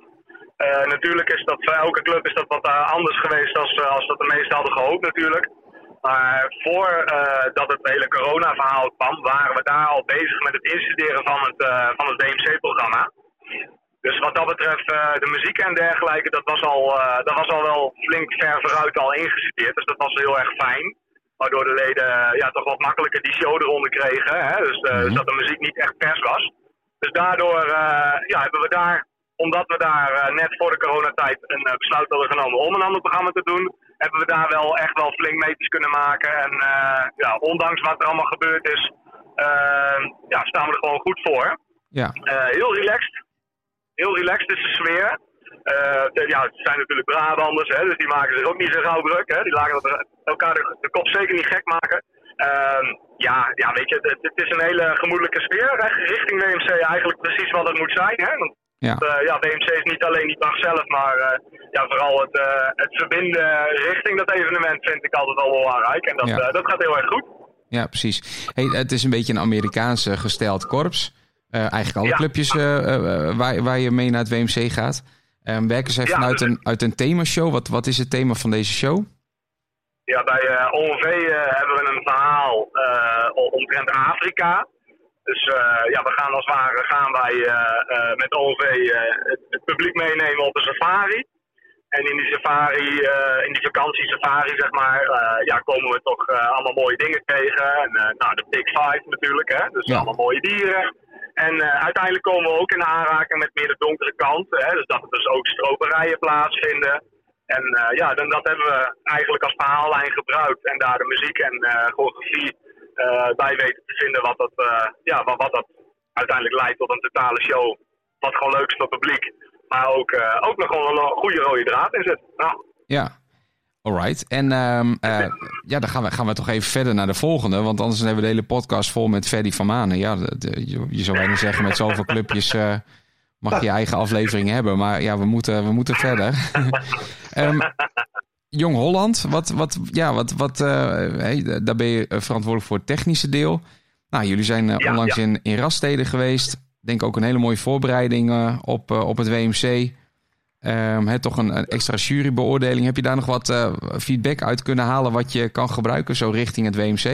natuurlijk is dat voor elke club is dat wat anders geweest als, als dat de meesten hadden gehoopt natuurlijk. Maar voordat het hele corona-verhaal kwam, waren we daar al bezig met het instuderen van het, van het DMC-programma. Dus wat dat betreft, de muziek en dergelijke, dat was, al, dat was al wel flink ver vooruit al ingestudeerd. Dus dat was heel erg fijn. Waardoor de leden ja, toch wat makkelijker die show eronder kregen. Hè? Dus, mm-hmm. dus dat de muziek niet echt pers was. Dus daardoor ja, hebben we daar, omdat we daar net voor de coronatijd een besluit hadden genomen om een ander programma te doen, hebben we daar wel echt wel flink meters kunnen maken. En ja, ondanks wat er allemaal gebeurd is, ja, staan we er gewoon goed voor. Ja. Heel relaxed. Heel relaxed is de sfeer. Ja, het zijn natuurlijk Brabanders, hè, dus die maken zich ook niet zo gauw druk. Hè. Die laten elkaar de, de, kop zeker niet gek maken. Ehm, ja, ja, weet je, het, het, is een hele gemoedelijke sfeer richting WMC. Eigenlijk precies wat het moet zijn. Hè. Want, ja. ja, WMC is niet alleen die dag zelf, maar ja, vooral het, het verbinden richting dat evenement vind ik altijd wel belangrijk. En dat, dat gaat heel erg goed. Ja, precies. Hey, het is een beetje een Amerikaanse gesteld korps. Eigenlijk alle clubjes waar, waar je mee naar het WMC gaat. Um, werken zij vanuit een, uit een themashow? Wat, wat is het thema van deze show? Ja, bij uh, ONV hebben we een verhaal omtrent Afrika. Dus ja, we gaan als het ware gaan wij met ONV het, het, publiek meenemen op een safari. En in die safari, uh, in die vakantiesafari, zeg maar, uh, ja, komen we toch uh, allemaal mooie dingen tegen. En nou, de Big Five natuurlijk, hè. Dus allemaal mooie dieren. En uiteindelijk komen we ook in aanraking met meer de donkere kant. Hè? Dus dat er dus ook stroperijen plaatsvinden. En ja, dan, dat hebben we eigenlijk als verhaallijn gebruikt. En daar de muziek en choreografie bij weten te vinden wat dat, ja, wat, wat dat uiteindelijk leidt tot een totale show. Wat gewoon leuk is voor het publiek. Maar ook, uh, ook nog gewoon een goede rode draad in zit. Ja. Alright. En um, uh, ja, dan gaan we, gaan we toch even verder naar de volgende. Want anders hebben we de hele podcast vol met Ferdy van Manen. Ja, de, je, je, zou bijna zeggen, met zoveel clubjes uh, mag je eigen aflevering hebben. Maar ja, we moeten, we moeten verder. um, Jong Holland, wat, wat, ja, wat, wat, hey, daar ben je verantwoordelijk voor het technische deel. Nou, jullie zijn onlangs ja. in, in Raststeden geweest denk ook een hele mooie voorbereiding op, op het WMC. Um, he, toch een, een, extra jurybeoordeling. Heb je daar nog wat uh, feedback uit kunnen halen wat je kan gebruiken zo richting het WMC?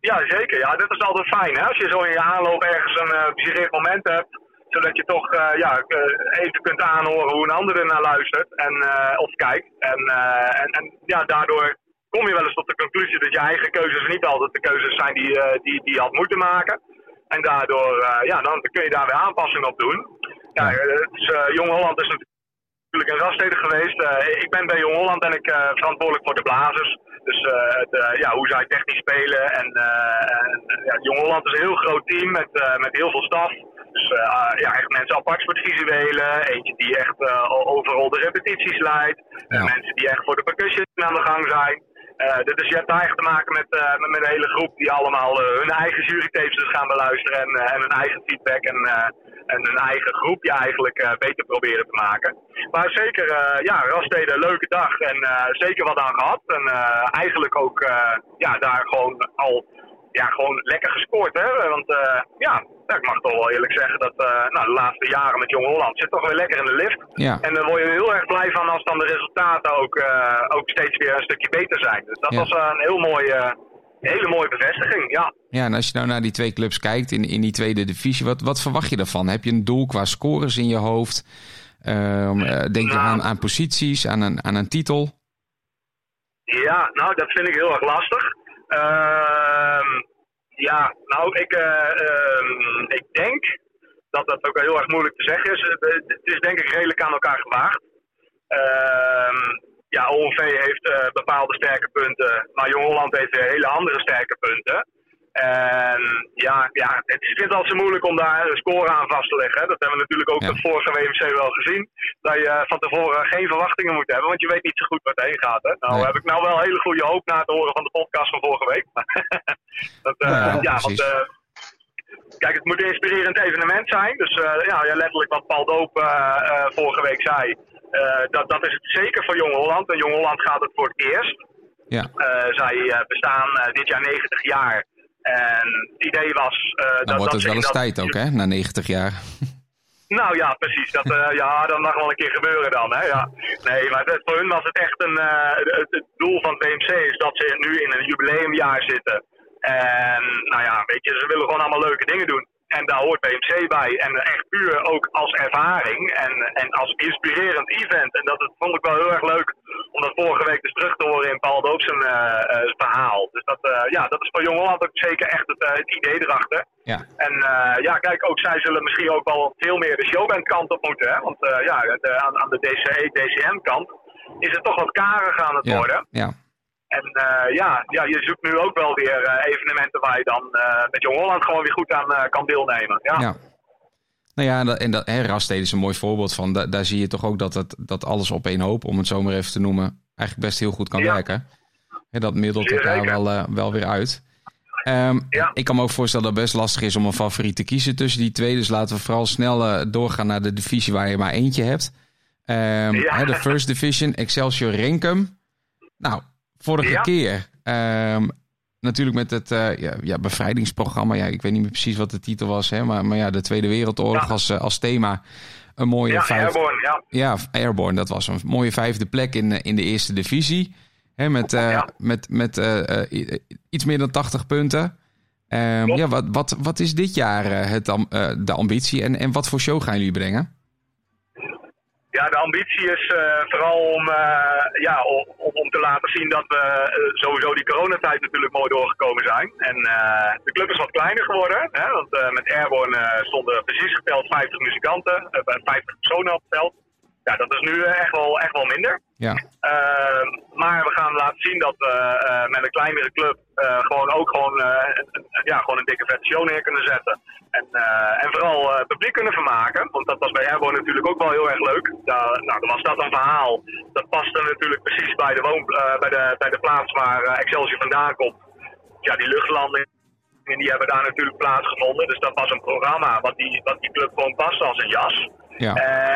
Ja, zeker. Ja, dit is altijd fijn. Hè? Als je zo in je aanloop ergens een uh, moment hebt, zodat je toch ja, even kunt aanhoren hoe een ander er naar luistert en, of kijkt. En, en, en ja, daardoor kom je wel eens tot de conclusie dat je eigen keuzes niet altijd de keuzes zijn die, die, die je had moeten maken. En daardoor, ja, dan kun je daar weer aanpassingen op doen. Ja, het is, uh, Jong Holland is natuurlijk een raststede geweest. Uh, ik ben bij Jong Holland en ik verantwoordelijk voor de blazers. Dus ja, hoe zij technisch spelen. En, en ja, Jong Holland is een heel groot team met, met heel veel staf. Dus ja, echt mensen apart voor het visuele. Eentje die echt overal de repetities leidt. Ja. mensen die echt voor de percussion aan de gang zijn. Uh, dus je hebt echt te maken met, uh, met, een hele groep die allemaal uh, hun eigen jurytapes gaan beluisteren en, en hun eigen feedback en, en hun eigen groepje eigenlijk beter proberen te maken. Maar zeker, ja, Rastede, leuke dag en zeker wat aan gehad. En eigenlijk ook ja, daar gewoon al ja, gewoon lekker gescoord. Hè? Want ja, ik mag toch wel eerlijk zeggen dat uh, nou, de laatste jaren met Jong Holland zit toch weer lekker in de lift. Ja. En daar word je heel erg blij van als dan de resultaten ook, uh, ook steeds weer een stukje beter zijn. Dus dat was een heel mooie, hele mooie bevestiging, ja. Ja, en als je nou naar die twee clubs kijkt in, in die tweede divisie, wat, wat verwacht je daarvan? Heb je een doel qua scores in je hoofd? Um, denk je nou. aan, aan posities, aan een, aan een titel? Ja, nou, dat vind ik heel erg lastig. Uh, ja, nou, ik, uh, ik denk dat dat ook heel erg moeilijk te zeggen is. Het is denk ik redelijk aan elkaar gewaagd. Uh, ja, ONV heeft uh, bepaalde sterke punten, maar Jong Holland heeft hele andere sterke punten. En ja, ja, het is altijd zo moeilijk om daar een score aan vast te leggen. Dat hebben we natuurlijk ook ja. de vorige WMC wel gezien. Dat je van tevoren geen verwachtingen moet hebben, want je weet niet zo goed waar het heen gaat. Hè? Nou nee. heb ik nou wel hele goede hoop na te horen van de podcast van vorige week. dat, uh, ja, ja want uh, kijk, het moet een inspirerend evenement zijn. Dus uh, ja, letterlijk wat Paul Doop vorige week zei. dat, dat is het zeker voor Jong Holland. En Jong Holland gaat het voor het eerst. Ja. zij bestaan dit jaar 90 jaar. En het idee was... Uh, dan dat, wordt dat het wel eens tijd ook, hè? Na 90 jaar. Nou ja, precies. Dat, uh, ja, dat mag wel een keer gebeuren dan. Hè? Ja. Nee, maar voor hun was het echt een. Uh, het, het, doel van het BMC is dat ze nu in een jubileumjaar zitten. En nou ja, weet je, ze willen gewoon allemaal leuke dingen doen. En daar hoort BMC bij. En echt puur ook als ervaring en, en als inspirerend event. En dat vond ik wel heel erg leuk om dat vorige week dus terug te horen in Paul Doop zijn uh, uh, verhaal. Dus dat, uh, ja, dat is voor Jong Holland ook zeker echt het, het idee erachter. Ja. En ja, kijk, ook zij zullen misschien ook wel veel meer de showband kant op moeten. Hè? Want ja, de, aan, aan, de DCE, DCM kant is het toch wat karig aan het ja. worden. Ja. En uh, ja, ja, je zoekt nu ook wel weer uh, evenementen waar je dan uh, met Jong Holland gewoon weer goed aan kan deelnemen. Ja. ja. Nou ja, en dat, en dat, hè, Rastede is een mooi voorbeeld van. Da, daar zie je toch ook dat, het, dat alles op één hoop, om het zo maar even te noemen, eigenlijk best heel goed kan Ja. werken. Hè, dat middelt elkaar wel, eh, wel weer uit. Ehm, Ja. Ik kan me ook voorstellen dat het best lastig is om een favoriet te kiezen tussen die twee. Dus laten we vooral snel eh, doorgaan naar de divisie waar je maar eentje hebt. Ehm, hè, de First Division, Excelsior Renkum. Nou, vorige Ja. keer ehm, natuurlijk met het eh, ja, ja, bevrijdingsprogramma. Ja, ik weet niet meer precies wat de titel was. Hè, maar, maar ja, de Tweede Wereldoorlog Ja. als, eh, als thema. Een mooie Ja, Airborne, ja. ja, Airborne, dat was een mooie vijfde plek in, eh, in de eerste divisie. Hè, met met, met iets meer dan 80 punten. Ehm, ja, wat, wat, wat is dit jaar het, de ambitie en, en wat voor show gaan jullie brengen? Ja, de ambitie is eh, vooral om, eh, ja, om, om- te laten zien dat we eh, sowieso die coronatijd natuurlijk mooi doorgekomen zijn. En de club is wat kleiner geworden. Hè, want met Airborne stonden precies geteld 50 muzikanten, eh, 50 personen op. Ja, dat is nu eh, echt, wel, echt wel minder. Ja, Uh, maar we gaan laten zien dat we uh, met een kleinere club uh, gewoon ook gewoon, een, ja, gewoon een dikke vette show neer kunnen zetten. En, en vooral publiek kunnen vermaken. Want dat was bij Airborne natuurlijk ook wel heel erg leuk. Daar, nou, dan was dat een verhaal. Dat paste natuurlijk precies bij de, woon, bij de, bij de plaats waar Excelsior vandaan komt. Ja, die luchtlanding. Die hebben daar natuurlijk plaatsgevonden. Dus dat was een programma wat die, wat die club gewoon paste als een jas. Ja.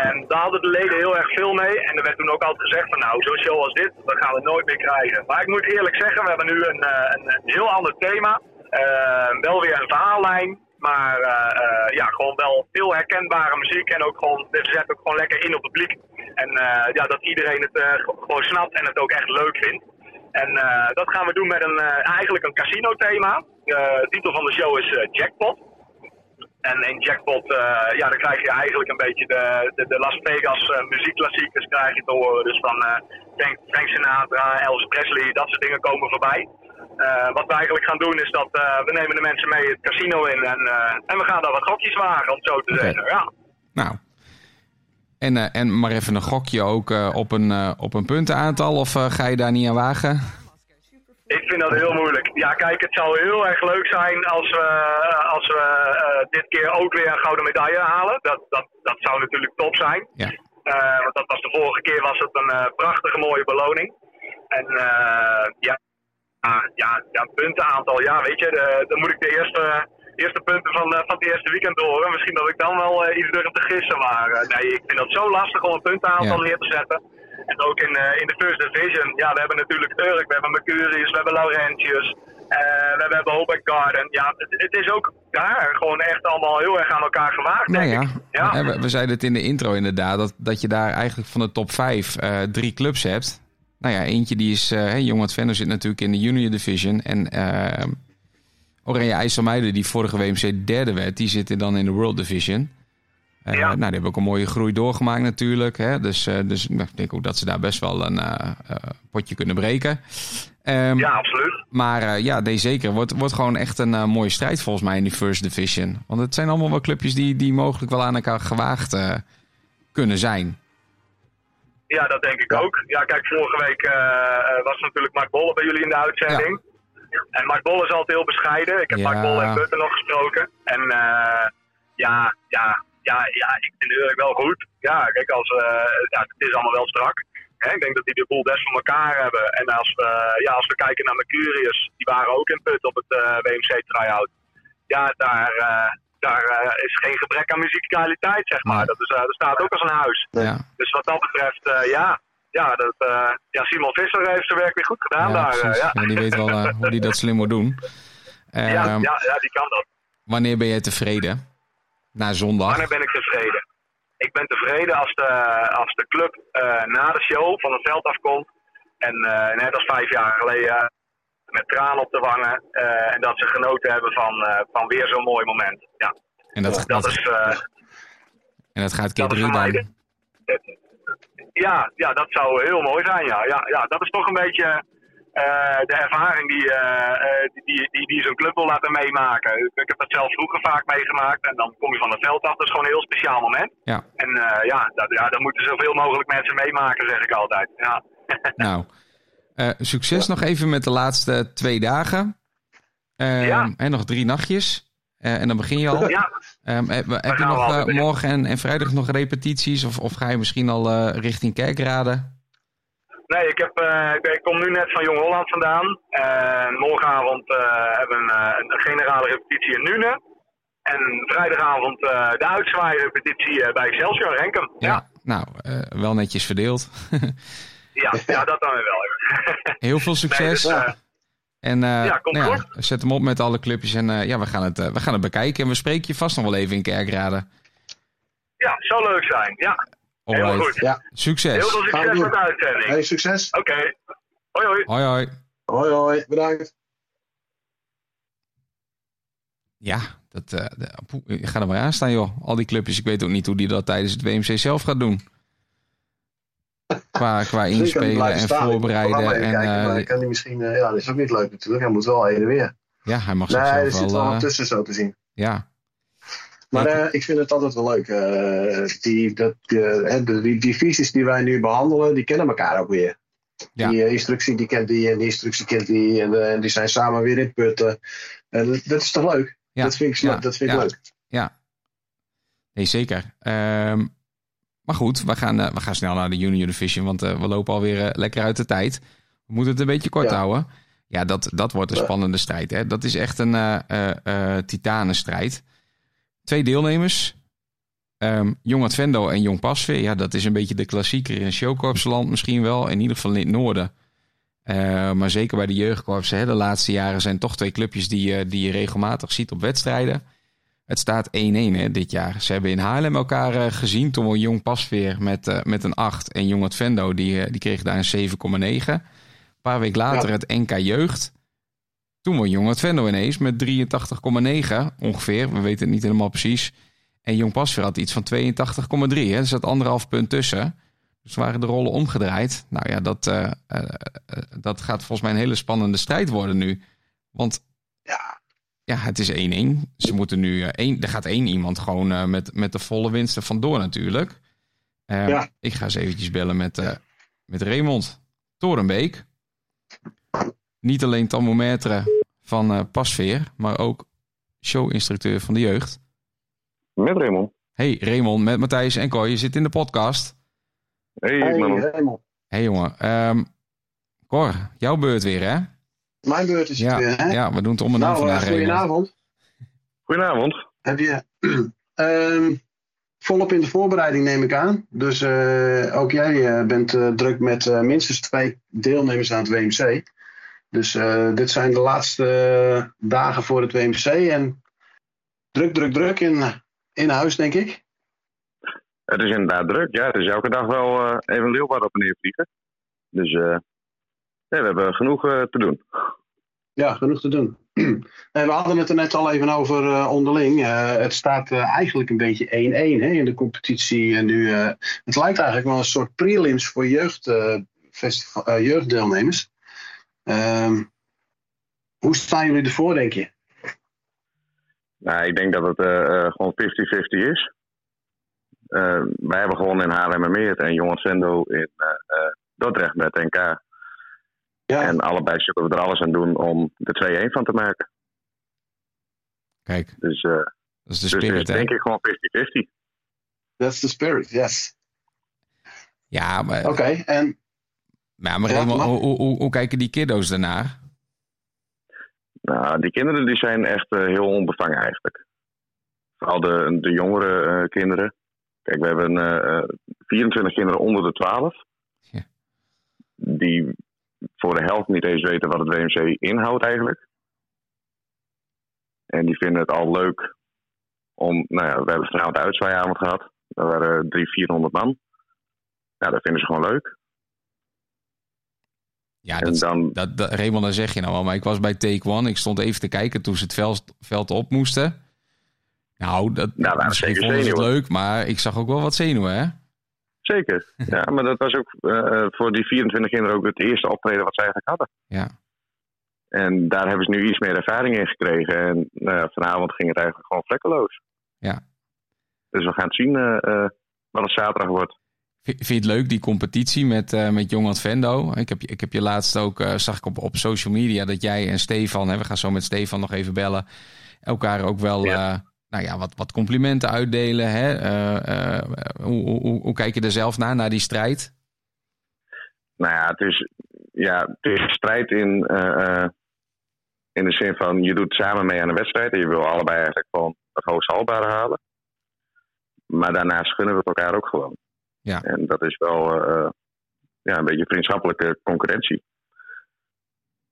En daar hadden de leden heel erg veel mee. En er werd toen ook altijd gezegd van nou, zo'n show als dit, dat gaan we nooit meer krijgen. Maar ik moet eerlijk zeggen, we hebben nu een, uh, een, heel ander thema. Uh, wel weer een verhaallijn. Maar uh, ja, gewoon wel veel herkenbare muziek. En ook gewoon, dit zet ook gewoon lekker in op het publiek. En ja, dat iedereen het gewoon snapt en het ook echt leuk vindt. En dat gaan we doen met een, eigenlijk een casino thema. de titel van de show is Jackpot. En in Jackpot, uh, ja, dan krijg je eigenlijk een beetje de, de, de Las Vegas uh, muziekklassiekers krijg je te horen. Dus van uh, Frank, Frank Sinatra, Elvis Presley, dat soort dingen komen voorbij. wat we eigenlijk gaan doen is dat we nemen de mensen mee het casino in en, en we gaan daar wat gokjes wagen, om het zo te Okay. zeggen. Ja. Nou, en, en maar even een gokje ook op, een, op een puntenaantal of ga je daar niet aan wagen? Ik vind dat heel moeilijk. Ja, kijk, het zou heel erg leuk zijn als we, als we uh, dit keer ook weer een gouden medaille halen. Dat, dat, dat zou natuurlijk top zijn. Ja. Uh, want dat was de vorige keer was het een uh, prachtige mooie beloning. En ja, ja, ja, puntenaantal, ja, weet je, de, dan moet ik de eerste, eerste punten van, van het eerste weekend horen. Misschien dat ik dan wel iets durf te gissen. Maar nee, ik vind dat zo lastig om een puntenaantal Ja. neer te zetten. En ook in, uh, in de First Division, ja, we hebben natuurlijk Urk, we hebben Mercurius, we hebben Laurentius, uh, we hebben Hope Garden. Ja, het, het, is ook daar gewoon echt allemaal heel erg aan elkaar gemaakt, Nou denk ja, ik. Ja. We, we, zeiden het in de intro inderdaad, dat, dat je daar eigenlijk van de top 5 uh, drie clubs hebt. Nou ja, eentje die is, uh, Jong wat Venlo zit natuurlijk in de Junior Division. En Oranje IJsselmeiden, die vorige WMC derde werd, die zitten dan in de World Division. Uh, ja. Nou, die hebben ook een mooie groei doorgemaakt natuurlijk. Hè? Dus, uh, dus ik denk ook dat ze daar best wel een uh, potje kunnen breken. Um, ja, absoluut. Maar ja, nee, zeker. Wordt, wordt gewoon echt een mooie strijd volgens mij in die First Division. Want het zijn allemaal wel clubjes die, die mogelijk wel aan elkaar gewaagd kunnen zijn. Ja, dat denk ik ook. Ja, kijk, vorige week was natuurlijk Mark Bolle bij jullie in de uitzending. Ja. En Mark Bolle is altijd heel bescheiden. Ik heb ja. Mark Bolle en Butten nog gesproken. En ja, ja, ja, ja, ik vind het eigenlijk wel goed. Ja, kijk, als, uh, ja, het is allemaal wel strak. Hè? Ik denk dat die de boel best voor elkaar hebben. En als we, ja, als we kijken naar Mercurius, die waren ook in put op het uh, WMC try-out. Ja, daar, uh, daar is geen gebrek aan muzikaliteit, zeg maar. Dat, is, dat staat ook als een huis. Ja. Dus wat dat betreft, ja, ja, dat, ja, Simon Visser heeft zijn werk weer goed gedaan ja, daar. ja. ja. die weet wel hoe hij dat slim moet doen. ja, ja, ja, die kan dat. Wanneer ben jij tevreden? Na zondag? Wanneer ben ik tevreden? Ik ben tevreden als de, als de club uh, na de show van het veld afkomt. En uh, net als vijf jaar geleden met tranen op de wangen. Uh, en dat ze genoten hebben van, van weer zo'n mooi moment. Ja. En dat, dat, dat is. en dat gaat keer drie dan? Ja, ja, dat zou heel mooi zijn. Ja. Ja, ja, dat is toch een beetje. Uh, de ervaring die, uh, die, die, die zo'n club wil laten meemaken. Ik heb dat zelf vroeger vaak meegemaakt. En dan kom je van het veld af. Dat is gewoon een heel speciaal moment. Ja. En uh, ja, dat, ja, dat moeten zoveel mogelijk mensen meemaken, zeg ik altijd. Ja. nou, succes nog even met de laatste twee dagen. ja. En nog drie nachtjes. en dan begin je al. Ja, Ehm, heb heb je nog eh, morgen en, en vrijdag nog repetities? Of, of ga je misschien al eh, richting Kerkrade? Nee, ik, heb, eh, ik, kom nu net van Jong Holland vandaan. En morgenavond eh, hebben we een, eh, een generale repetitie in Nune. En vrijdagavond eh, de uitzwaairepetitie eh, bij Excelsior Renkum. Ja, Nou, eh, wel netjes verdeeld. ja, ja, dat dan weer wel. Heel veel succes. Nee, dus, eh, en eh, ja, nou goed. zet hem op met alle clubjes. En eh, ja, we gaan, het, eh, we gaan het bekijken. En we spreken je vast nog wel even in Kerkrade. ja, zou leuk zijn. Ja, heel goed. Ja. Succes. Heel veel succes met de uitzending. Hey, succes. Oké. Hoi hoi. Hoi hoi. Hoi, hoi. Bedankt. Ja, dat, eh de, poeh, ik ga er maar aan staan joh. Al die clubjes. Ik weet ook niet hoe die dat tijdens het WMC zelf gaat doen. Qua, qua inspelen en staan. Voorbereiden. En, kijken, eh, maar kan hij misschien, eh, ja, dat is ook niet leuk natuurlijk. Hij moet wel heen en weer. ja, hij mag Nee, er zichzelf zit wel... wel eh, wat tussen zo te zien. ja, Maar Ja. eh, ik vind het altijd wel leuk. eh, die, dat, hè, de, die divisies die wij nu behandelen, die kennen elkaar ook weer. Ja. Die eh, instructie die kent die en die instructie kent die. En, en die zijn samen weer in putten. En dat, dat is toch leuk? Ja. Dat vind ik, Ja. dat vind ik Ja. leuk. nee zeker. Ehm, maar goed, we gaan, we gaan snel naar de Junior Division. Want we lopen alweer lekker uit de tijd. We moeten het een beetje kort Ja. houden. Ja, dat, dat wordt een Ja. spannende strijd. Hè? Dat is echt een eh, eh, titanenstrijd. Twee deelnemers. Ehm, Jong Advendo en Jong Pasveer. Ja, dat is een beetje de klassieker in showkorpsland misschien wel. In ieder geval in het noorden. Eh, maar zeker bij de jeugdkorpsen. Hè, de laatste jaren zijn toch twee clubjes die, je- die je regelmatig ziet op wedstrijden. Het staat 1-1 hè, dit jaar. Ze hebben in Haarlem elkaar eh, gezien. Toen Jong Pasveer met, eh, met een 8. En Jong Advendo die, die kreeg daar een 7,9. Een paar weken later Ja. het NK Jeugd. Toen won Jong Advendo ineens met 83,9 ongeveer. We weten het niet helemaal precies. En Jong Pasveer had iets van 82,3. hè. Er zat anderhalf punt tussen. Dus waren de rollen omgedraaid. Nou ja, dat, eh, eh, eh, dat gaat volgens mij een hele spannende strijd worden nu. Want Ja. ja, het is 1-1. Ze moeten nu één. Er gaat één iemand gewoon met, met de volle winst er vandoor natuurlijk. Eh, Ja. Ik ga eens eventjes bellen met, met Raymond Torenbeek. Niet alleen thermometer van eh, Pasveer, maar ook showinstructeur van de jeugd. Met Raymond. Hey Raymond, met Matthijs en Cor, je zit in de podcast. Hey, Hey. Raymond. Hey jongen, ehm Cor, jouw beurt weer hè? Mijn beurt is het Ja, weer, hè? ja we doen het om en nou, eh, vandaag Raymond. goedenavond. Goedenavond. Heb je ehm, volop in de voorbereiding, neem ik aan. Dus eh, ook jij eh, bent eh, druk met eh, minstens twee deelnemers aan het WMC. Dus eh, dit zijn de laatste dagen voor het WMC. En druk, druk, druk in, in huis, denk ik. Het is inderdaad druk. Ja, het is elke dag wel eh, even Leeuwarden op en neer vliegen. Dus eh, we hebben genoeg te doen. Ja, genoeg te doen. En we hadden het er net al even over onderling. Het staat eigenlijk een beetje 1-1 hè, in de competitie. En nu, het lijkt eigenlijk wel een soort prelims voor jeugd, jeugddeelnemers. Ehm, hoe staan jullie ervoor, denk je? Nou, ik denk dat het eh, eh, gewoon 50-50 is. Eh, wij hebben gewonnen in Haarlem en Meert en Jong Sendo in eh, eh, Dordrecht met NK. Ja, En allebei zullen we er alles aan doen om de 2-1 van te maken. Kijk, Dus, eh dat is de dus spirit hè? denk ik gewoon 50-50. that's the spirit, yes. Ja, maar, Oké, en ja, maar Raymond, mag. hoe, hoe, hoe, hoe kijken die kiddo's daarnaar? Nou, die kinderen die zijn echt eh, heel onbevangen eigenlijk. Vooral de, de jongere eh, kinderen. Kijk, we hebben eh, eh, 24 kinderen onder de 12. Ja. Die voor de helft niet eens weten wat het WMC inhoudt eigenlijk. En die vinden het al leuk om... Nou ja, we hebben vanavond de uitzwaaiavond gehad. Daar waren 300, 400 man. Ja, dat vinden ze gewoon leuk. Ja, dat, dan, dat, dat, Raymond, dat zeg je nou wel. Maar ik was bij Take One. Ik stond even te kijken toen ze het veld, veld op moesten. Nou, dat, Nou, misschien zeker vonden ze het zenuwen. leuk, maar ik zag ook wel wat zenuwen, hè? Zeker. Ja, maar dat was ook eh, eh, voor die 24 kinderen ook het eerste optreden wat ze eigenlijk hadden. Ja. En daar hebben ze nu iets meer ervaring in gekregen. En nou vanavond ging het eigenlijk gewoon vlekkeloos. Ja. Dus we gaan het zien eh, wat het zaterdag wordt. Vind je het leuk, die competitie met, eh met Jong Advendo? Ik heb, je- ik heb je laatst ook, eh, zag ik op, op social media, dat jij en Stefan, hè, we gaan zo met Stefan nog even bellen, elkaar ook wel Ja. nou ja, wat, wat complimenten uitdelen. Hè? Eh, eh, hoe, hoe, hoe kijk je er zelf naar, naar die strijd? Nou ja, het is, ja, het is strijd in, eh, eh, in de zin van je doet samen mee aan een wedstrijd en je wil allebei eigenlijk gewoon het hoogst haalbare halen. Maar daarnaast gunnen we het elkaar ook gewoon. Ja. En dat is wel eh, ja, een beetje vriendschappelijke concurrentie.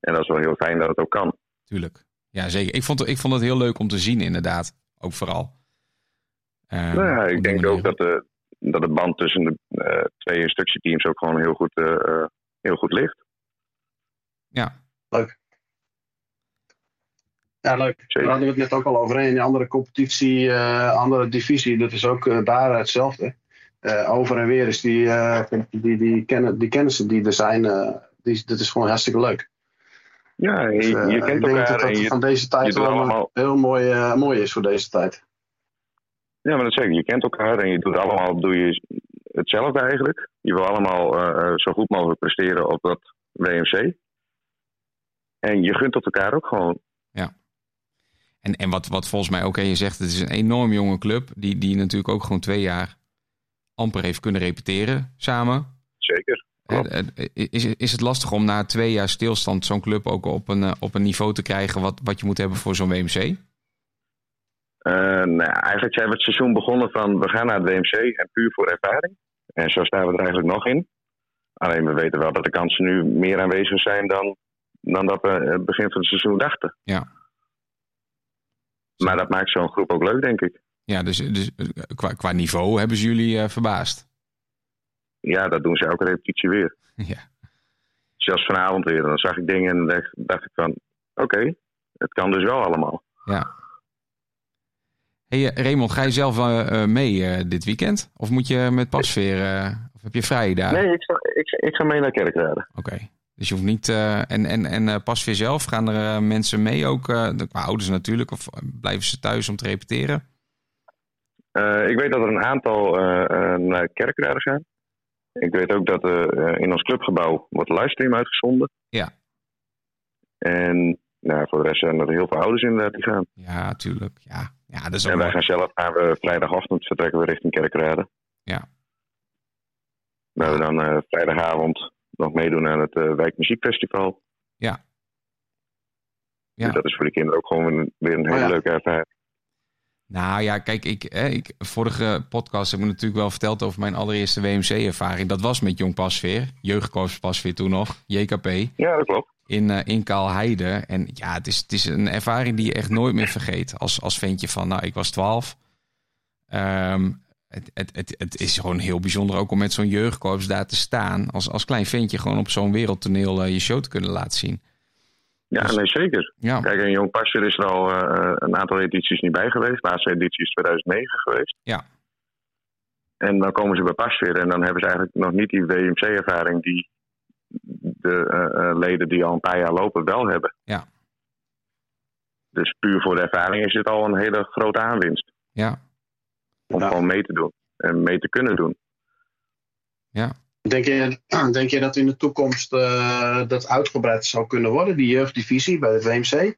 En dat is wel heel fijn dat het ook kan. Tuurlijk. Ja, zeker. Ik vond, het- ik vond het heel leuk om te zien, inderdaad. Ook vooral. Eh, nou ja, ik denk manier. ook dat de, dat de band tussen de eh, twee instructieteams ook gewoon heel goed, eh, eh, heel goed ligt. Ja, Ja, leuk. Daar Zeker. hadden we het net ook al over. In die andere competitie, eh, andere divisie, dat is ook daar hetzelfde. Eh, over en weer is die, eh, die, die, kennen, die kennissen die er zijn, eh, die, dat is gewoon hartstikke leuk. Ja, je, Dus, eh, je ik kent denk elkaar dat je, van deze tijd wel allemaal- heel mooi, mooi is voor deze tijd. Ja, maar dat zeg ik. Je kent elkaar en je doet allemaal doe je hetzelfde eigenlijk. Je wil allemaal eh, eh, zo goed mogelijk presteren op dat WMC. En je gunt het elkaar ook gewoon. En, en wat, wat volgens mij ook, hè, je zegt, het is een enorm jonge club. Die, die natuurlijk ook gewoon twee jaar amper heeft kunnen repeteren samen. Zeker. Eh, Is, is het lastig om na twee jaar stilstand zo'n club ook op een, eh, op een niveau te krijgen wat, wat je moet hebben voor zo'n WMC? Eh, nou, eigenlijk zijn we het seizoen begonnen van we gaan naar het WMC en puur voor ervaring. En zo staan we er eigenlijk nog in. Alleen we weten wel dat de kansen nu meer aanwezig zijn dan, dan dat we het begin van het seizoen dachten. Ja. Maar dat maakt zo'n groep ook leuk, denk ik. Ja, dus, dus qua, qua niveau hebben ze jullie eh, verbaasd. Ja, dat doen ze elke repetitie weer. ja. Zelfs vanavond weer. Dan zag ik dingen en dacht, dacht ik van... Oké, het kan dus wel allemaal. ja. Hey, eh, Raymond, ga je zelf eh, mee dit weekend? Of moet je met pasveer, of heb je vrije dagen? Nee, ik ga, ik, ik ga mee naar Kerkrade. Oké. Dus je hoeft niet. en en, en pas weer zelf. Gaan er mensen mee ook? de, qua ouders natuurlijk. Of blijven ze thuis om te repeteren? Eh, ik weet dat er een aantal eh, eh, naar Kerkrade gaan. Ik weet ook dat eh, in ons clubgebouw wordt livestream uitgezonden. Ja. En nou, voor de rest zijn er heel veel ouders inderdaad die gaan. Ja, tuurlijk. Ja, ja dat is ook En wij wel- gaan zelf gaan we vrijdagochtend vertrekken we richting Kerkrade. Ja. Waar we dan eh, vrijdagavond nog meedoen aan het eh Wijkmuziekfestival. Ja. Ja. Dus dat is voor de kinderen ook gewoon weer een hele Oh ja. leuke ervaring. Nou ja, kijk, ik, ik, vorige podcast heb ik natuurlijk wel verteld over mijn allereerste WMC-ervaring. Dat was met Jong Pasveer, jeugdkorps Pasveer toen nog, JKP, Ja, dat klopt. in, eh in Kaalheide. En ja, het is, het is een ervaring die je echt nooit meer vergeet. Als, als ventje van, nou, ik was 12. Ehm, het, het, het, het is gewoon heel bijzonder ook om met zo'n jeugdkorps daar te staan. Als, als klein ventje gewoon op zo'n wereldtoneel eh, je show te kunnen laten zien. Ja, Dus- nee, zeker. Ja, Kijk, een jong passer is er al eh, een aantal edities niet bij geweest. De laatste editie is 2009 geweest. Ja. En dan komen ze bij pasveer en dan hebben ze eigenlijk nog niet die WMC-ervaring die de eh, eh, leden die al een paar jaar lopen wel hebben. Ja. Dus puur voor de ervaring is dit al een hele grote aanwinst. ja, Om Ja. gewoon mee te doen en mee te kunnen doen. ja. Denk je, denk je dat in de toekomst eh, dat uitgebreid zou kunnen worden, die jeugddivisie bij de VMC?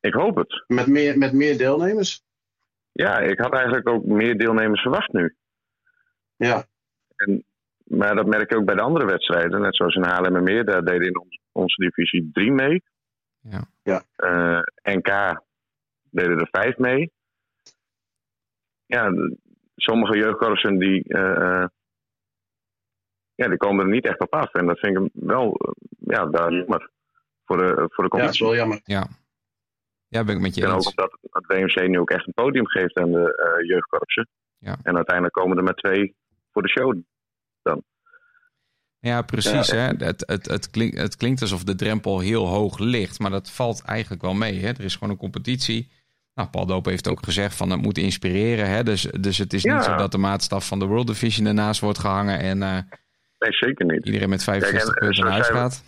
Ik hoop het. Met meer, met meer deelnemers? Ja, ik had eigenlijk ook meer deelnemers verwacht nu. Ja, Maar dat merk ik ook bij de andere wedstrijden. Net zoals in Haarlem en Meer, daar deden in ons- onze divisie drie mee. Ja. Eh, NK deden er vijf mee. Ja, de- sommige jeugdkorpsen die, eh, eh, ja, die komen er niet echt op af. En dat vind ik wel eh, ja, wel jammer voor de, voor de ja dat is competitie. wel jammer. Ja. Ja, ben ik met je en ook eens. omdat het WMC nu ook echt een podium geeft aan de eh, jeugdkorpsen. Ja. En uiteindelijk komen er maar twee voor de show. Ja, precies. Hè? Het, het, het, klinkt, het klinkt alsof de drempel heel hoog ligt, maar dat valt eigenlijk wel mee. Hè? Er is gewoon een competitie. Nou, Paul Doop heeft ook gezegd van het moet inspireren. Hè? Dus, dus het is Ja. niet zo dat de maatstaf van de World Division ernaast wordt gehangen en eh, Nee, zeker niet. iedereen met 65 Kijk, en, punten naar huis gaat.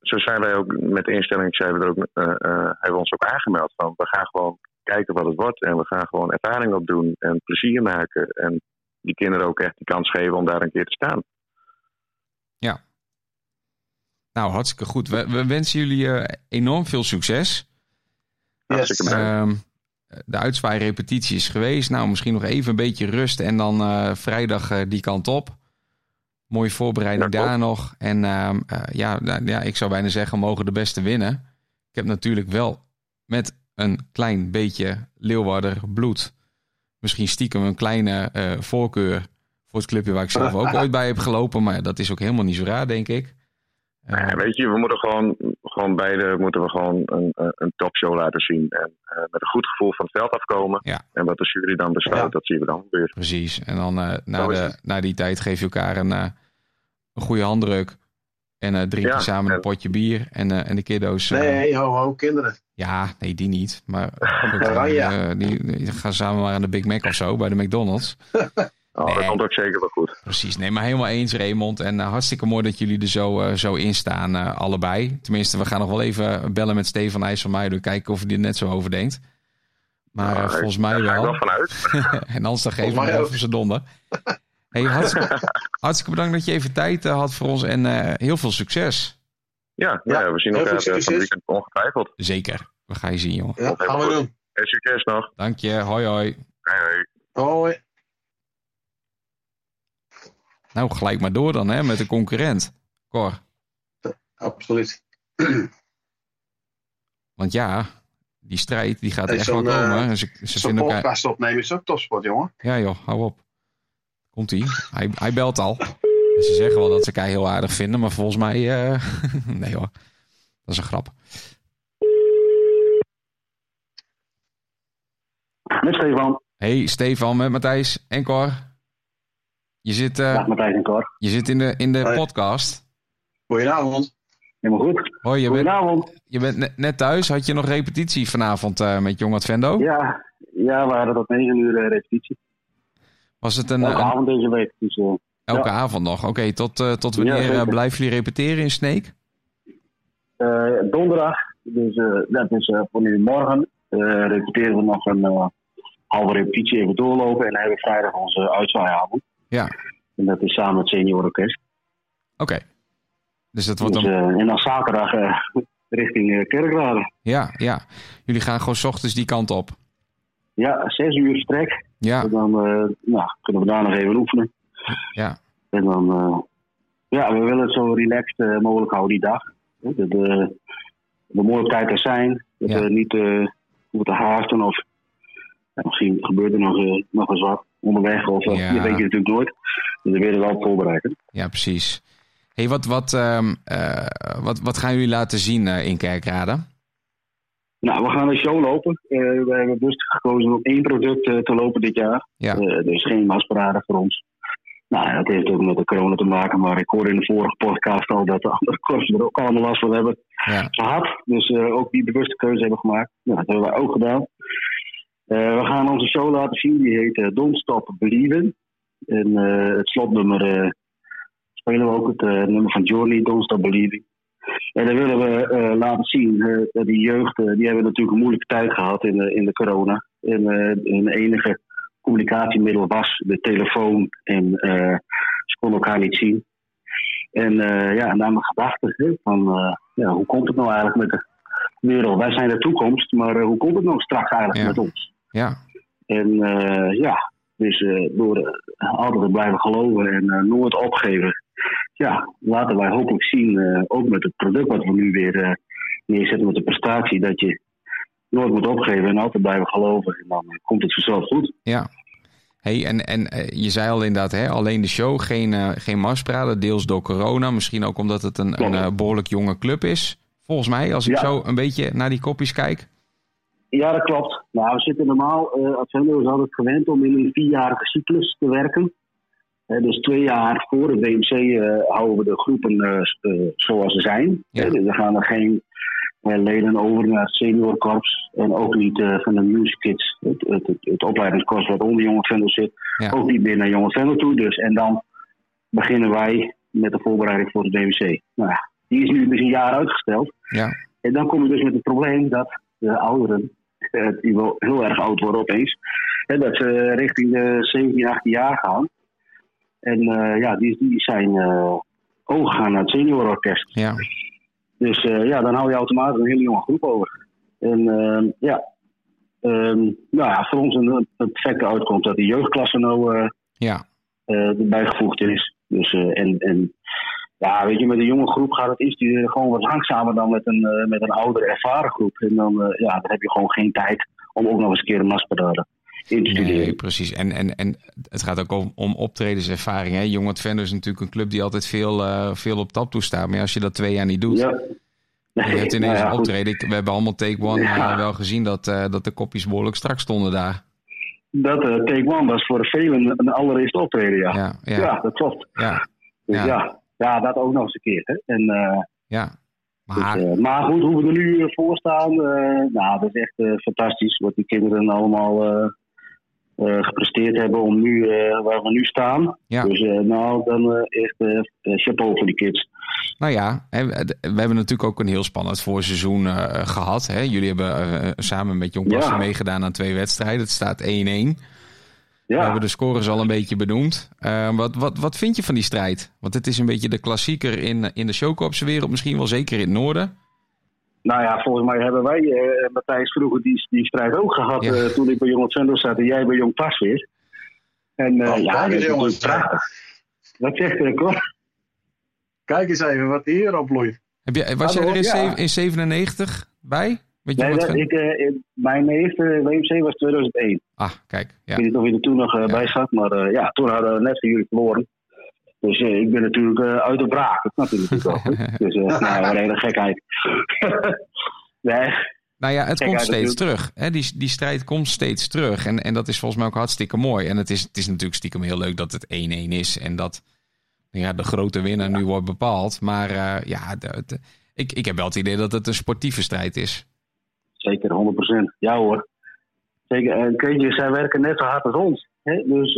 zo zijn wij ook met de instelling, zijn we er ook, eh, eh, hebben we ons ook aangemeld van we gaan gewoon kijken wat het wordt en we gaan gewoon ervaring opdoen en plezier maken en die kinderen ook echt die kans geven om daar een keer te staan. Nou, hartstikke goed. We, we wensen jullie eh, enorm veel succes. Hartstikke bedankt. Ehm, de uitzwaairepetitie is geweest. Nou, misschien nog even een beetje rust en dan eh, vrijdag eh, die kant op. Mooie voorbereiding Ja, daar nog. En ehm, eh, ja, nou, ja, ik zou bijna zeggen, mogen de beste winnen. Ik heb natuurlijk wel met een klein beetje Leeuwarder bloed. Misschien stiekem een kleine eh, voorkeur voor het clubje waar ik zelf ook ooit bij heb gelopen. Maar dat is ook helemaal niet zo raar, denk ik. Eh, Ja, weet je, we moeten gewoon, gewoon beide moeten we gewoon een, een- topshow laten zien. En eh, met een goed gevoel van het veld afkomen. Ja. En wat de jury dan besluit, Ja. dat zien we dan weer. Precies. En dan eh, na, de, na die tijd geef je elkaar een, eh, een goede handdruk. En eh drink je Ja, samen een en- potje bier en, eh, en de kiddo's. eh, Nee, ho, ho, kinderen. Ja, nee, die niet. Maar eh, die, die gaan samen maar aan de Big Mac of zo bij de McDonald's. Oh, Nee. Dat komt ook zeker wel goed. Precies. Nee, maar helemaal eens, Raymond. En eh, hartstikke mooi dat jullie er zo, eh, zo in staan, eh, allebei. Tenminste, we gaan nog wel even bellen met Stefan IJsselmeijer. Kijken of hij er net zo over denkt. Maar Nou, volgens ik- mij Daar ga ik wel. wel vanuit. en anders dan geven we even zijn donder. Hey, hartstikke, hartstikke bedankt dat je even tijd had voor ons. En eh, heel veel succes. Ja, Ja, ja, we zien elkaar eh, van het weekend ongetwijfeld. Zeker. We gaan je zien, jongen. Ja, gaan we doen. En succes nog. Dank je. Hoi, hoi. Hoi, hoi. Hoi. Nou, gelijk maar door dan, hè, met de concurrent. Cor. Absoluut. Want ja, die strijd die gaat Hey, echt wel komen. eh, En ze ze Zo'n elkaar... podcast opnemen is ook topsport, jongen. Ja joh, hou op. Komt-ie. Hij, hij belt al. En ze zeggen wel dat ze elkaar heel aardig vinden, maar volgens mij... eh, nee hoor, dat is een grap. Met Stefan. Hey Stefan met Matthijs en Cor. Je zit, eh, Dag Matthijs en Cor. je zit in de, in de Hoi. podcast. Goedenavond. Helemaal goed. Hoi, je bent, Goedenavond. je bent net, net thuis. Had je nog repetitie vanavond eh, met Jong Advendo? Ja, ja, we hadden tot 9 uur eh, repetitie. Was het een, Elke een- avond deze week. Dus elke ja. avond nog? Oké, tot, eh, tot wanneer blijven jullie repeteren in Sneek? eh, donderdag, dus eh, dat is eh, voor nu morgen, eh, repeteren we nog een eh, halve repetitie even doorlopen. En dan hebben we vrijdag onze uitzwaaiavond. Ja. En dat is samen met het seniororkest. Oké. Dus dat wordt Dus, dan... eh, en dan zaterdag eh, richting eh, Kerkrade. Ja, ja. Jullie gaan gewoon 's ochtends die kant op. Ja, zes uur strek. Ja, En dan nou, kunnen we daar nog even oefenen. ja. En dan, ja, we willen het zo relaxed mogelijk houden die dag. Mooi op tijd er zijn. Dat Ja. we niet te haasten of ja, misschien gebeurt er nog, nog eens wat onderweg. Of eh, Ja. dat weet je natuurlijk nooit. Dus we willen wel voorbereiden. Ja, precies. hey, wat, wat, ehm, eh, wat, wat gaan jullie laten zien eh, in Kerkrade? Nou, we gaan een show lopen. We hebben bewust gekozen om één product te lopen dit jaar. Ja. Is geen masparade voor ons. Nou, dat heeft ook met de corona te maken. Maar ik hoorde in de vorige podcast al dat de andere korpsen er ook allemaal last van hebben. Ja, gehad. Dus ook die bewuste keuze hebben gemaakt. Nou, dat hebben wij ook gedaan. Eh, we gaan onze show laten zien. Die heet eh, Don't Stop Believing. En eh, het slotnummer spelen we ook het nummer van Journey, Don't Stop Believing. En dan willen we laten zien die jeugd, die hebben natuurlijk een moeilijke tijd gehad in de, in de corona. En hun enige communicatiemiddel was de telefoon. En ze konden elkaar niet zien. En ja, en dan mijn gedachten hè, van ja, hoe komt het nou eigenlijk met de wereld? Wij zijn de toekomst, maar hoe komt het nou straks eigenlijk Ja. met ons? Ja, En eh, ja, dus eh, door eh, altijd te blijven geloven en eh, nooit opgeven, ja, laten wij hopelijk zien, eh, ook met het product wat we nu weer eh, neerzetten met de prestatie, dat je nooit moet opgeven en altijd blijven geloven. En dan eh, komt het vanzelf goed. ja. Hey, en en eh, je zei al inderdaad, hè, alleen de show, geen, eh geen marspraten, deels door corona. Misschien ook omdat het een, een eh, behoorlijk jonge club is. Volgens mij, als ik Ja. zo een beetje naar die kopjes kijk. Ja, dat klopt. Nou, we zitten normaal, eh Advendo is altijd gewend om in een vierjarige cyclus te werken. Eh, dus twee jaar voor het WMC eh, houden we de groepen zoals ze zijn. Ja. Dus er gaan er geen leden over naar het seniorkorps. En ook niet van de Music Kids, het, het, het, het opleidingskorps wat onder Jong Advendo zit. Ja. Ook niet meer naar Jong Advendo toe. Dus, en dan beginnen wij met de voorbereiding voor het WMC. Nou ja, die is nu dus een jaar uitgesteld. Ja, En dan kom je dus met het probleem dat de ouderen, die wel heel erg oud worden opeens, hè, dat ze richting de 17, 18 jaar gaan. En eh, ja, die, die zijn eh overgegaan naar het seniororkest. ja, Dus eh, ja, dan hou je automatisch een hele jonge groep over. En ehm, ja, ehm, nou ja, voor ons een, een perfecte uitkomst dat de jeugdklasse nou eh, Ja, eh, erbij gevoegd is. Dus, eh, en, en ja, weet je, met een jonge groep gaat het die, gewoon wat langzamer dan met een, eh, met een oudere ervaren groep. En dan, eh, ja, dan heb je gewoon geen tijd om ook nog eens een keer een maspedalen in te studeren. nee, precies. En, en, en het gaat ook om, om optredenservaring. Hè? Jong Advendo is natuurlijk een club die altijd veel, eh, veel op tap toestaat. Maar als je dat twee jaar niet doet, Ja. je hebt ineens Nou ja, een optreden. We hebben allemaal Take One Ja. wel gezien dat, dat de kopjes behoorlijk strak stonden daar. Dat Take One was voor velen een allereerste optreden, ja. Ja, Ja, ja, dat klopt. ja, Dus Ja. ja. Ja, dat ook nog eens een keer. Hè. En, eh, ja. dus, Maar eh, maar goed, hoe we er nu eh, voor staan, nou, dat is echt fantastisch. Wat die kinderen allemaal gepresteerd hebben om nu, waar we nu staan. Ja. Dus nou, dan echt chapeau voor die kids. Nou ja, we hebben natuurlijk ook een heel spannend voorseizoen eh, gehad. Hè? Jullie hebben samen met Jong Ja. meegedaan aan twee wedstrijden. Het staat 1-1. We Ja, hebben de scores al een beetje benoemd. Eh, wat, wat, wat vind je van die strijd? Want het is een beetje de klassieker in, in de showkorpse wereld. Misschien wel zeker in het noorden. nou ja, volgens mij hebben wij, eh, Matthijs, vroeger die, die strijd ook gehad. Ja. eh, toen ik bij Jong Zendel zat en jij bij Jong Pasveer. En eh, Oh, ja, dat is prachtig. Wat zegt er, Cor? Kijk eens even wat hier opbloeit. Heb je, was jij er in, ja. zeven- in 97 bij? Weet je Nee, dat, van- ik, eh, mijn eerste WMC was 2001. Ah, kijk. Ja. Ik weet niet of je er toen nog eh, Ja. bij zat, maar eh, ja, toen hadden we net van jullie verloren. Dus eh, ik ben natuurlijk eh, uit de braak. Dat snap je natuurlijk wel. Dus eh nou, een hele gekheid. nee, Nou ja, het Kijk, komt steeds terug. Hè? Die, die strijd komt steeds terug. En, en dat is volgens mij ook hartstikke mooi. En het is, het is natuurlijk stiekem heel leuk dat het 1-1 is. En dat ja, de grote winnaar nu wordt bepaald. Maar eh, ja, de, de- ik, ik heb wel het idee dat het een sportieve strijd is. Zeker 100%. Ja hoor. Zeker. En Kreetje, zij werken net zo hard als ons. Hè? Dus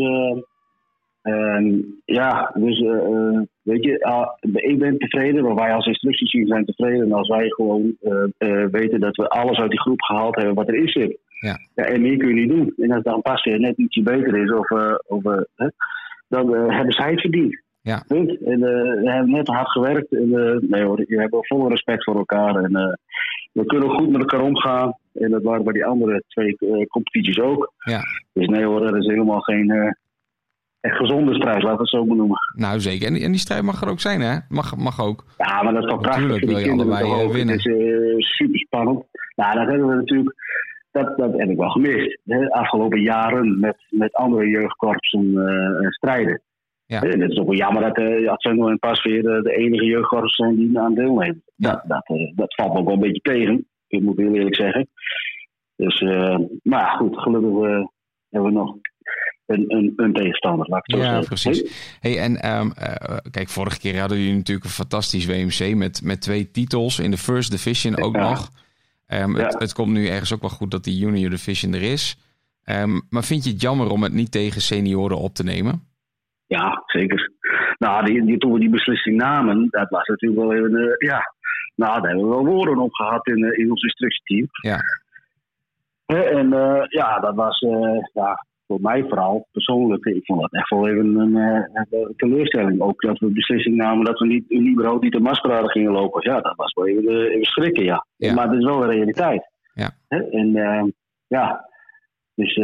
eh, ja, dus eh, eh, weet je, ah, ik ben tevreden, maar wij als instructieteam zijn tevreden. En als wij gewoon eh, eh, weten dat we alles uit die groep gehaald hebben wat erin zit. Ja. en meer kun je niet doen. En als dan pas weer net ietsje beter is, of, eh, of, eh, dan eh, hebben zij het verdiend. Ja. Punt. En eh, we hebben net hard gewerkt. En, eh, nee hoor, je hebt volle respect voor elkaar. En eh, we kunnen goed met elkaar omgaan. En dat waren bij die andere twee eh, competities ook. Ja. Dus nee hoor, dat is helemaal geen eh, echt gezonde strijd, laten we het zo benoemen. Nou zeker. En, die- en die strijd mag er ook zijn, hè? Mag, mag ook. Ja, maar dat is toch prachtig Natuurlijk voor die wil je kinderen eh, winnen. Het is super spannend. Nou, dat hebben we natuurlijk, dat, dat heb ik wel gemist. De afgelopen jaren met, met andere jeugdkorpsen eh, strijden. Ja. En het is ook wel jammer dat uh, en Pasveer de, de enige jeugdkorps zijn die aan deelnemen. Ja. Dat, dat, eh, dat valt me ook wel een beetje tegen. Ik moet heel eerlijk zeggen. Dus, eh, maar ja, goed, gelukkig eh, hebben we nog een, een, een tegenstander. Laat ik Ja, zeggen. precies. Hey, en ehm, eh, kijk, vorige keer hadden jullie natuurlijk een fantastisch WMC met, met twee titels in de First Division ook Ja. nog. Ehm, het, Ja. het komt nu ergens ook wel goed dat die Junior Division er is. Ehm, maar vind je het jammer om het niet tegen senioren op te nemen? Ja, zeker. Nou, die, die, toen we die beslissing namen, dat was natuurlijk wel even, eh, ja. Nou, daar hebben we wel woorden op gehad in, eh, in ons instructieteam. Ja. En eh, ja, dat was, ja, voor mij vooral persoonlijk, ik vond dat echt wel even een, een teleurstelling. Ook dat we de beslissing namen dat we niet, überhaupt niet de maskerade gingen lopen. Ja, dat was wel even, even schrikken, ja. Ja. Maar het is wel de realiteit. Ja. En ja, dus...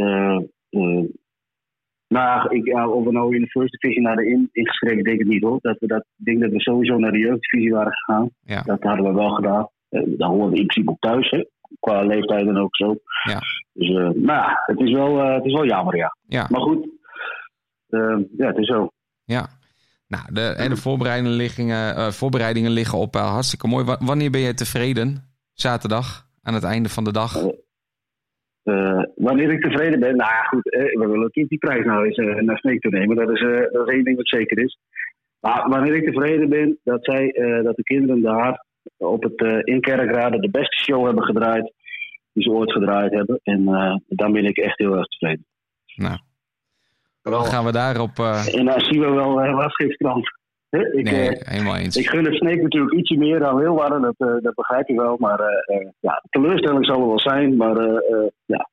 nou, ik, of we nou in de First Division naar de in, ingeschreven, denk ik niet hoor. Dat we dat, ik denk dat we sowieso naar de jeugddivisie waren gegaan. Ja. Dat hadden we wel gedaan. Eh, daar horen we in principe thuis, hè. Qua leeftijd en ook zo. Ja. Dus, eh, maar ja, het is, wel, eh, het is wel jammer, ja. Ja. Maar goed, eh, ja, het is zo. Ja. Nou, de, en de voorbereidingen, liggingen, eh, voorbereidingen liggen op. Hartstikke mooi. Wa- wanneer ben je tevreden? Zaterdag, aan het einde van de dag? Eh, wanneer ik tevreden ben, nou ja, goed, eh, we willen natuurlijk die prijs nou eens eh, naar Sneek toe nemen. Dat is, eh, dat is één ding wat zeker is. Maar wanneer ik tevreden ben, dat, zij, eh, dat de kinderen daar op het eh in Kerkrade de beste show hebben gedraaid die ze ooit gedraaid hebben. En eh, dan ben ik echt heel erg tevreden. Nou, dan gaan we daarop... eh, En dan zien we wel uh, wat geeft Ik, nee, eh, helemaal eens. ik gun het Sneek natuurlijk ietsje meer dan Wilwarden, dat, eh, dat begrijp je wel. Maar eh, ja, de teleurstelling zal er wel zijn, maar ja,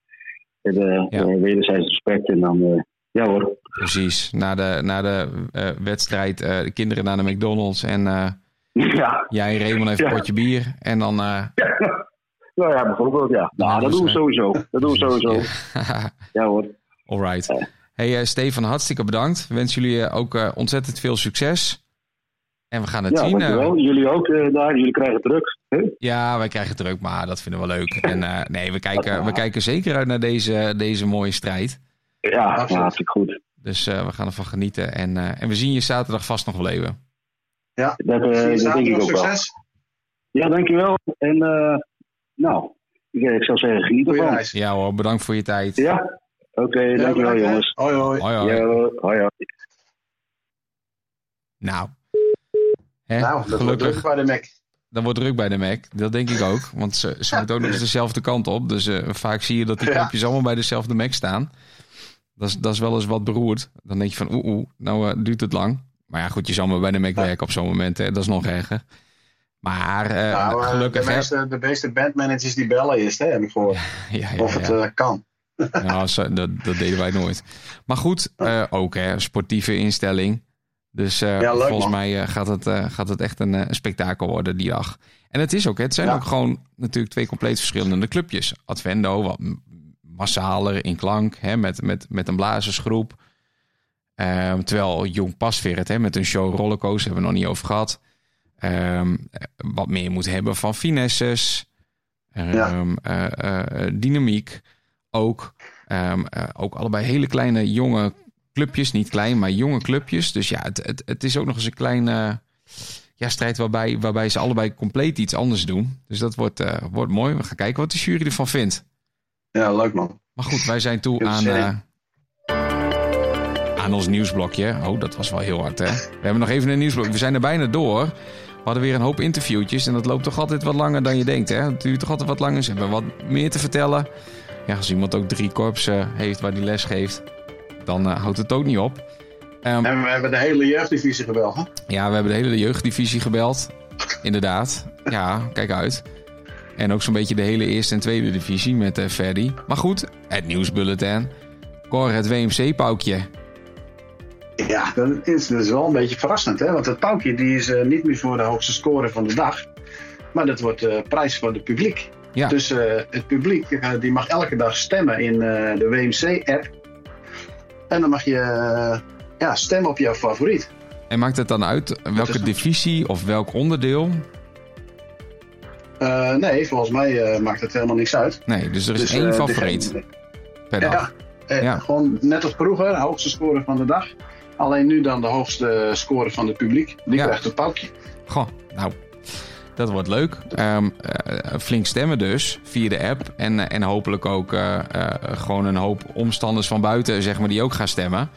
Ja. eh, wederzijds respect en dan, ja hoor. Precies. Na de, na de wedstrijd, de kinderen naar de McDonald's en ja, jij en Raymond even een Ja. potje bier. En dan, eh, Nou ja, bijvoorbeeld, ja. Nou, dat doen we sowieso. Dat doen we sowieso. Ja hoor. Alright. Hey eh, Stefan, hartstikke bedankt. We wensen jullie ook ontzettend veel succes. En we gaan het Ja, zien. eh, dankjewel. Jullie ook eh, daar. Jullie krijgen druk. hè? ja, wij krijgen druk, maar dat vinden we leuk. En eh, nee, we kijken, we kijken zeker uit naar deze, deze mooie strijd. Ja, hartstikke goed. Dus eh, we gaan ervan genieten. En, eh, en we zien je zaterdag vast nog wel even. Ja, Dat, eh, dat denk ik ook wel. Ja, dankjewel. En eh, nou, ik, ik zou zeggen, geniet ervan. Ja hoor, bedankt voor je tijd. Ja? Oké, Ja, dankjewel bedankt, jongens. Hoi, hoi. Hoi, hoi. Ja, hoi, hoi. Nou. Hè, Nou, dat gelukkig. druk bij de Mac. Dat wordt druk bij de Mac. Dat denk ik ook. Want ze, ze moeten ook nog eens dezelfde kant op. Dus eh, vaak zie je dat die Ja. knopjes allemaal bij dezelfde Mac staan. Dat is, dat is wel eens wat beroerd. Dan denk je van oeh, oeh nou eh, duurt het lang. Maar ja, goed, je zal maar bij de Mac werken op zo'n moment. Hè. Dat is nog erger. Maar eh, Nou, gelukkig... de, hè- meeste, de meeste bandmanagers die bellen eerst, hè, heb ik gehoord. ja, ja, Of het kan. Nou, dat, dat deden wij nooit. Maar goed, ook hè, sportieve instelling. Dus eh, Ja, volgens man. mij eh, gaat, het, eh, gaat het echt een, spektakel worden die dag. En het is ook, het zijn Ja. ook gewoon natuurlijk twee compleet verschillende clubjes. Advendo, wat massaler in klank, hè, met, met, met een blazersgroep. Ehm, terwijl Jong Pasveer het hè, met een show rollercoaster hebben we nog niet over gehad. Ehm, eh, wat meer moet hebben van finesses. Ehm, eh, eh, dynamiek ook. Ook allebei hele kleine jonge clubjes. Niet klein, maar jonge clubjes. Dus ja, het, het, het is ook nog eens een kleine ja, strijd waarbij, waarbij ze allebei compleet iets anders doen. Dus dat wordt, eh, wordt mooi. We gaan kijken wat de jury ervan vindt. Ja, leuk man. Maar goed, wij zijn toe aan, eh, aan ons nieuwsblokje. Oh, dat was wel heel hard, hè? We hebben nog even een nieuwsblok. We zijn er bijna door. We hadden weer een hoop interviewtjes. En dat loopt toch altijd wat langer dan je denkt, hè? Het duurt toch altijd wat langer. Ze hebben wat meer te vertellen. Ja, als iemand ook drie korpsen heeft waar die les geeft, dan eh, houdt het ook niet op. Ehm, En we hebben de hele jeugddivisie gebeld. Hè? ja, we hebben de hele jeugddivisie gebeld. Inderdaad. Ja, kijk uit. En ook zo'n beetje de hele eerste en tweede divisie met Ferdi. Maar goed, het nieuwsbulletin. Cor, het WMC-paukje. Ja, dat is dus wel een beetje verrassend. Hè? Want het paukje die is eh, niet meer voor de hoogste score van de dag. Maar dat wordt de prijs van het publiek. Ja. Dus het publiek die mag elke dag stemmen in de WMC-app. En dan mag je eh, ja, stemmen op jouw favoriet. En maakt het dan uit welke is- divisie of welk onderdeel? Eh, nee, volgens mij eh, maakt het helemaal niks uit. Nee, dus er is Dus, één favoriet degene- per dag. Ja, eh, Ja. gewoon net als vroeger, de hoogste score van de dag. Alleen nu dan de hoogste score van het publiek. Die Ja. krijgt een paukje. Goh, nou, dat wordt leuk. Ehm, eh, flink stemmen dus via de app. En, eh, en hopelijk ook eh, gewoon een hoop omstanders van buiten, zeg maar, die ook gaan stemmen.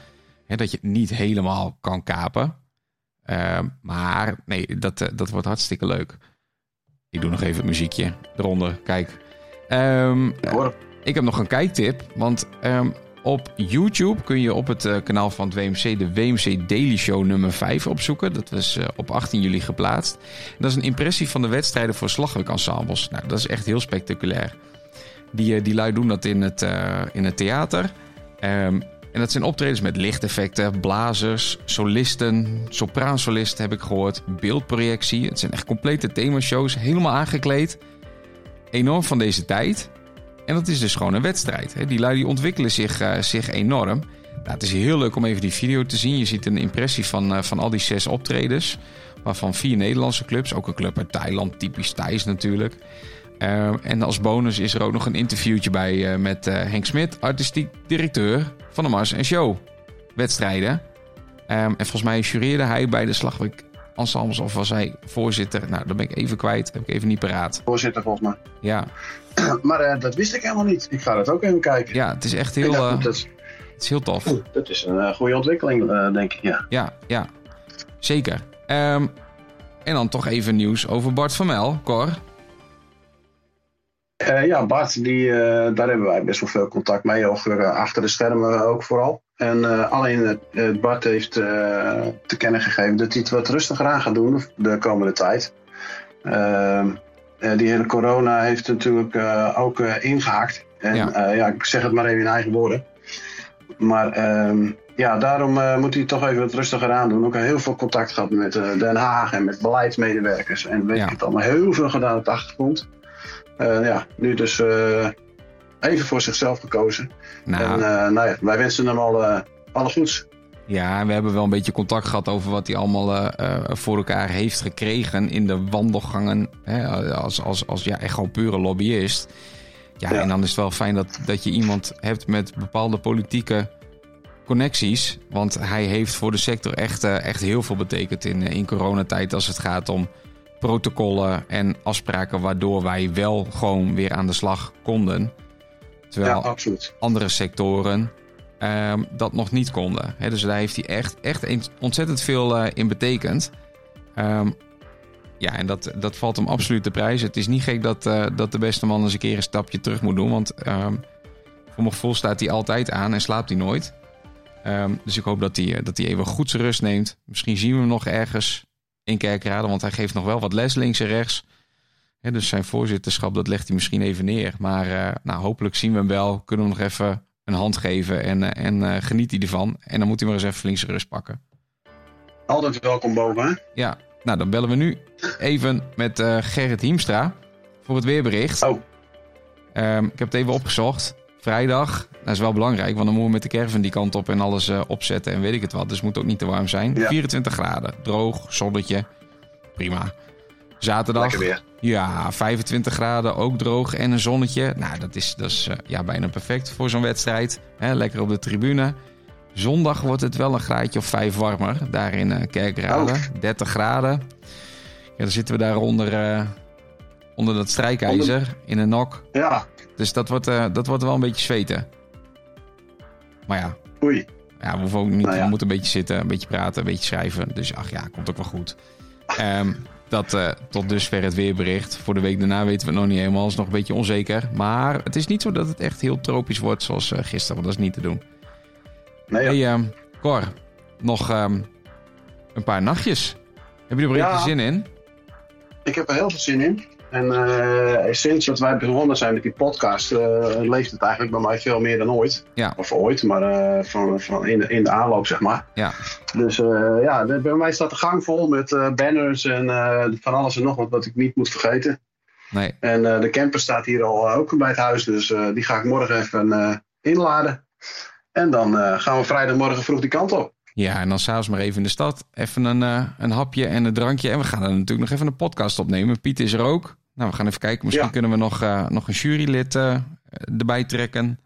Hè, dat je het niet helemaal kan kapen. Ehm, maar nee, dat, dat wordt hartstikke leuk. Ik doe nog even het muziekje eronder. Kijk. Ehm, ik heb nog een kijktip. Want op YouTube kun je op het eh, kanaal van het WMC de WMC Daily Show nummer 5 opzoeken. Dat was eh, op 18 juli geplaatst. Dat is een impressie van de wedstrijden voor slagwerkensembles. Nou, dat is echt heel spectaculair. Die, eh, die lui doen dat in het, in het theater. Ehm, en dat zijn optredens met lichteffecten, blazers, solisten, sopraansolisten heb ik gehoord, beeldprojectie. Het zijn echt complete themashows, helemaal aangekleed. Enorm van deze tijd. En dat is dus gewoon een wedstrijd. Die lui die ontwikkelen zich, eh, zich enorm. Nou, het is heel leuk om even die video te zien. Je ziet een impressie van, eh, van al die zes optredens. Waarvan vier Nederlandse clubs. Ook een club uit Thailand, typisch Thais natuurlijk. Eh, en als bonus is er ook nog een interviewtje bij met Henk Smit, artistiek directeur van de Mars en Show wedstrijden. Ehm, en volgens mij jureerde hij bij de Slagwerk Ensembles of was hij voorzitter. Nou, dat ben ik even kwijt, heb ik even niet paraat. Voorzitter volgens mij. Ja, Maar eh, dat wist ik helemaal niet. Ik ga dat ook even kijken. ja het is echt heel, dacht, eh, dat, is, het is heel tof. dat is een eh, goede ontwikkeling, denk ik. Ja. Ja, ja, zeker. Ehm, en dan toch even nieuws over Bart van Mel, Cor. Ja, Bart, die, daar hebben wij best wel veel contact mee. Ook, eh, achter de schermen ook vooral. En eh, alleen eh, Bart heeft eh, te kennen gegeven dat hij het wat rustiger aan gaat doen de komende tijd. Ehm, eh, die hele corona heeft natuurlijk ook eh, ingehaakt. En Ja. ja. ik zeg het maar even in eigen woorden. Maar ehm, ja, daarom moet hij toch even wat rustiger aan doen. Ook heel veel contact gehad met Den Haag en met beleidsmedewerkers. En weet Ja. ik het allemaal. Heel veel gedaan op de achtergrond. Ja, nu dus even voor zichzelf gekozen. Nou, En eh, nou ja, wij wensen hem al eh, alle goeds. Ja, en we hebben wel een beetje contact gehad over wat hij allemaal eh, voor elkaar heeft gekregen in de wandelgangen. Hè, als, als, als ja, echt gewoon pure lobbyist. Ja, Ja. en dan is het wel fijn dat, dat je iemand hebt met bepaalde politieke connecties. Want hij heeft voor de sector echt, echt heel veel betekend in, in coronatijd als het gaat om protocollen en afspraken waardoor wij wel gewoon weer aan de slag konden. Terwijl Ja, absoluut. andere sectoren ehm, dat nog niet konden. Dus daar heeft hij echt, echt ontzettend veel eh, in betekend. Ehm, ja, en dat, dat valt hem absoluut de prijs. Het is niet gek dat, eh, dat de beste man eens een keer een stapje terug moet doen. Want ehm, voor mijn gevoel staat hij altijd aan en slaapt hij nooit. Dus ik hoop dat hij, eh, dat hij even goed zijn rust neemt. Misschien zien we hem nog ergens in Kerkrade. Want hij geeft nog wel wat les links en rechts. Dus zijn voorzitterschap, dat legt hij misschien even neer. Maar eh, nou, hopelijk zien we hem wel. Kunnen we hem nog even een hand geven. En, eh, en eh, geniet hij ervan. En dan moet hij maar eens even flink zijn rust pakken. Altijd welkom boven. Hè? Ja, nou dan bellen we nu even met Gerrit Hiemstra voor het weerbericht. Oh. Ehm, ik heb het even opgezocht. Vrijdag, dat is wel belangrijk, want dan moeten we met de caravan die kant op en alles opzetten en weet ik het wat. Dus het moet ook niet te warm zijn. Ja. 24 graden, droog, zonnetje, prima. Zaterdag, weer. ja, 25 graden, ook droog en een zonnetje. Nou, dat is, dat is eh, ja, bijna perfect voor zo'n wedstrijd. Hè, lekker op de tribune. Zondag wordt het wel een graadje of vijf warmer. Daar in eh Kerkrade. Oh. 30 graden. Ja, dan zitten we daar onder, eh, onder dat strijkijzer in een nok. Ja, Dus dat wordt, dat wordt wel een beetje zweten. Maar ja, oei. ja, we hoeven ook niet. Nou ja. We moeten een beetje zitten, een beetje praten, een beetje schrijven. Dus ach ja, komt ook wel goed. Ehm, dat eh, tot dusver het weerbericht. Voor de week daarna weten we het nog niet helemaal. is nog een beetje onzeker. Maar het is niet zo dat het echt heel tropisch wordt zoals eh, gisteren. Want dat is niet te doen. Nee, Hey, ehm, Cor, nog ehm, een paar nachtjes. Heb je er een Ja. zin in? Ik heb er heel veel zin in. En eh, sinds dat wij begonnen zijn met die podcast, eh, leeft het eigenlijk bij mij veel meer dan ooit. Ja. Of ooit, maar eh, van, van in, de, in de aanloop, zeg maar. Ja. Dus ja, de- bij mij staat de gang vol met banners en van alles en nog wat wat ik niet moet vergeten. Nee. En de camper staat hier al ook bij het huis, dus die ga ik morgen even inladen. En dan gaan we vrijdagmorgen vroeg die kant op. Ja, en dan s'avonds maar even in de stad. Even een, een hapje en een drankje. En we gaan er natuurlijk nog even een podcast opnemen. Piet is er ook. Nou, we gaan even kijken. Misschien Ja. kunnen we nog, eh, nog een jurylid eh, erbij trekken.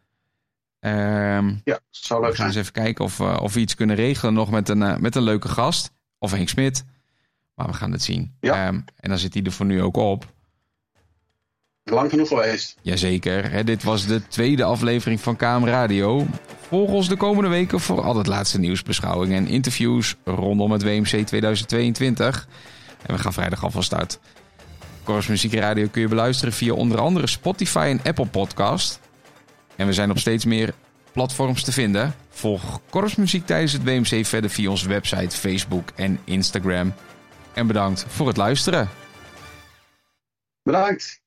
Ehm, Ja, zou we leuk gaan eens even kijken of, eh, of we iets kunnen regelen nog met een, met een leuke gast. Of Henk Smit. Maar we gaan het zien. Ja. Ehm, en dan zit hij er voor nu ook op. Lang genoeg geweest. Jazeker. Hè, dit was de tweede aflevering van KM Radio. Volg ons de komende weken voor al het laatste nieuwsbeschouwingen en interviews rondom het WMC 2022. En we gaan vrijdag al van start. Korps Muziek Radio kun je beluisteren via onder andere Spotify en Apple Podcast. En we zijn op steeds meer platforms te vinden. Volg Korps Muziek tijdens het WMC verder via onze website, Facebook en Instagram. En bedankt voor het luisteren. Bedankt.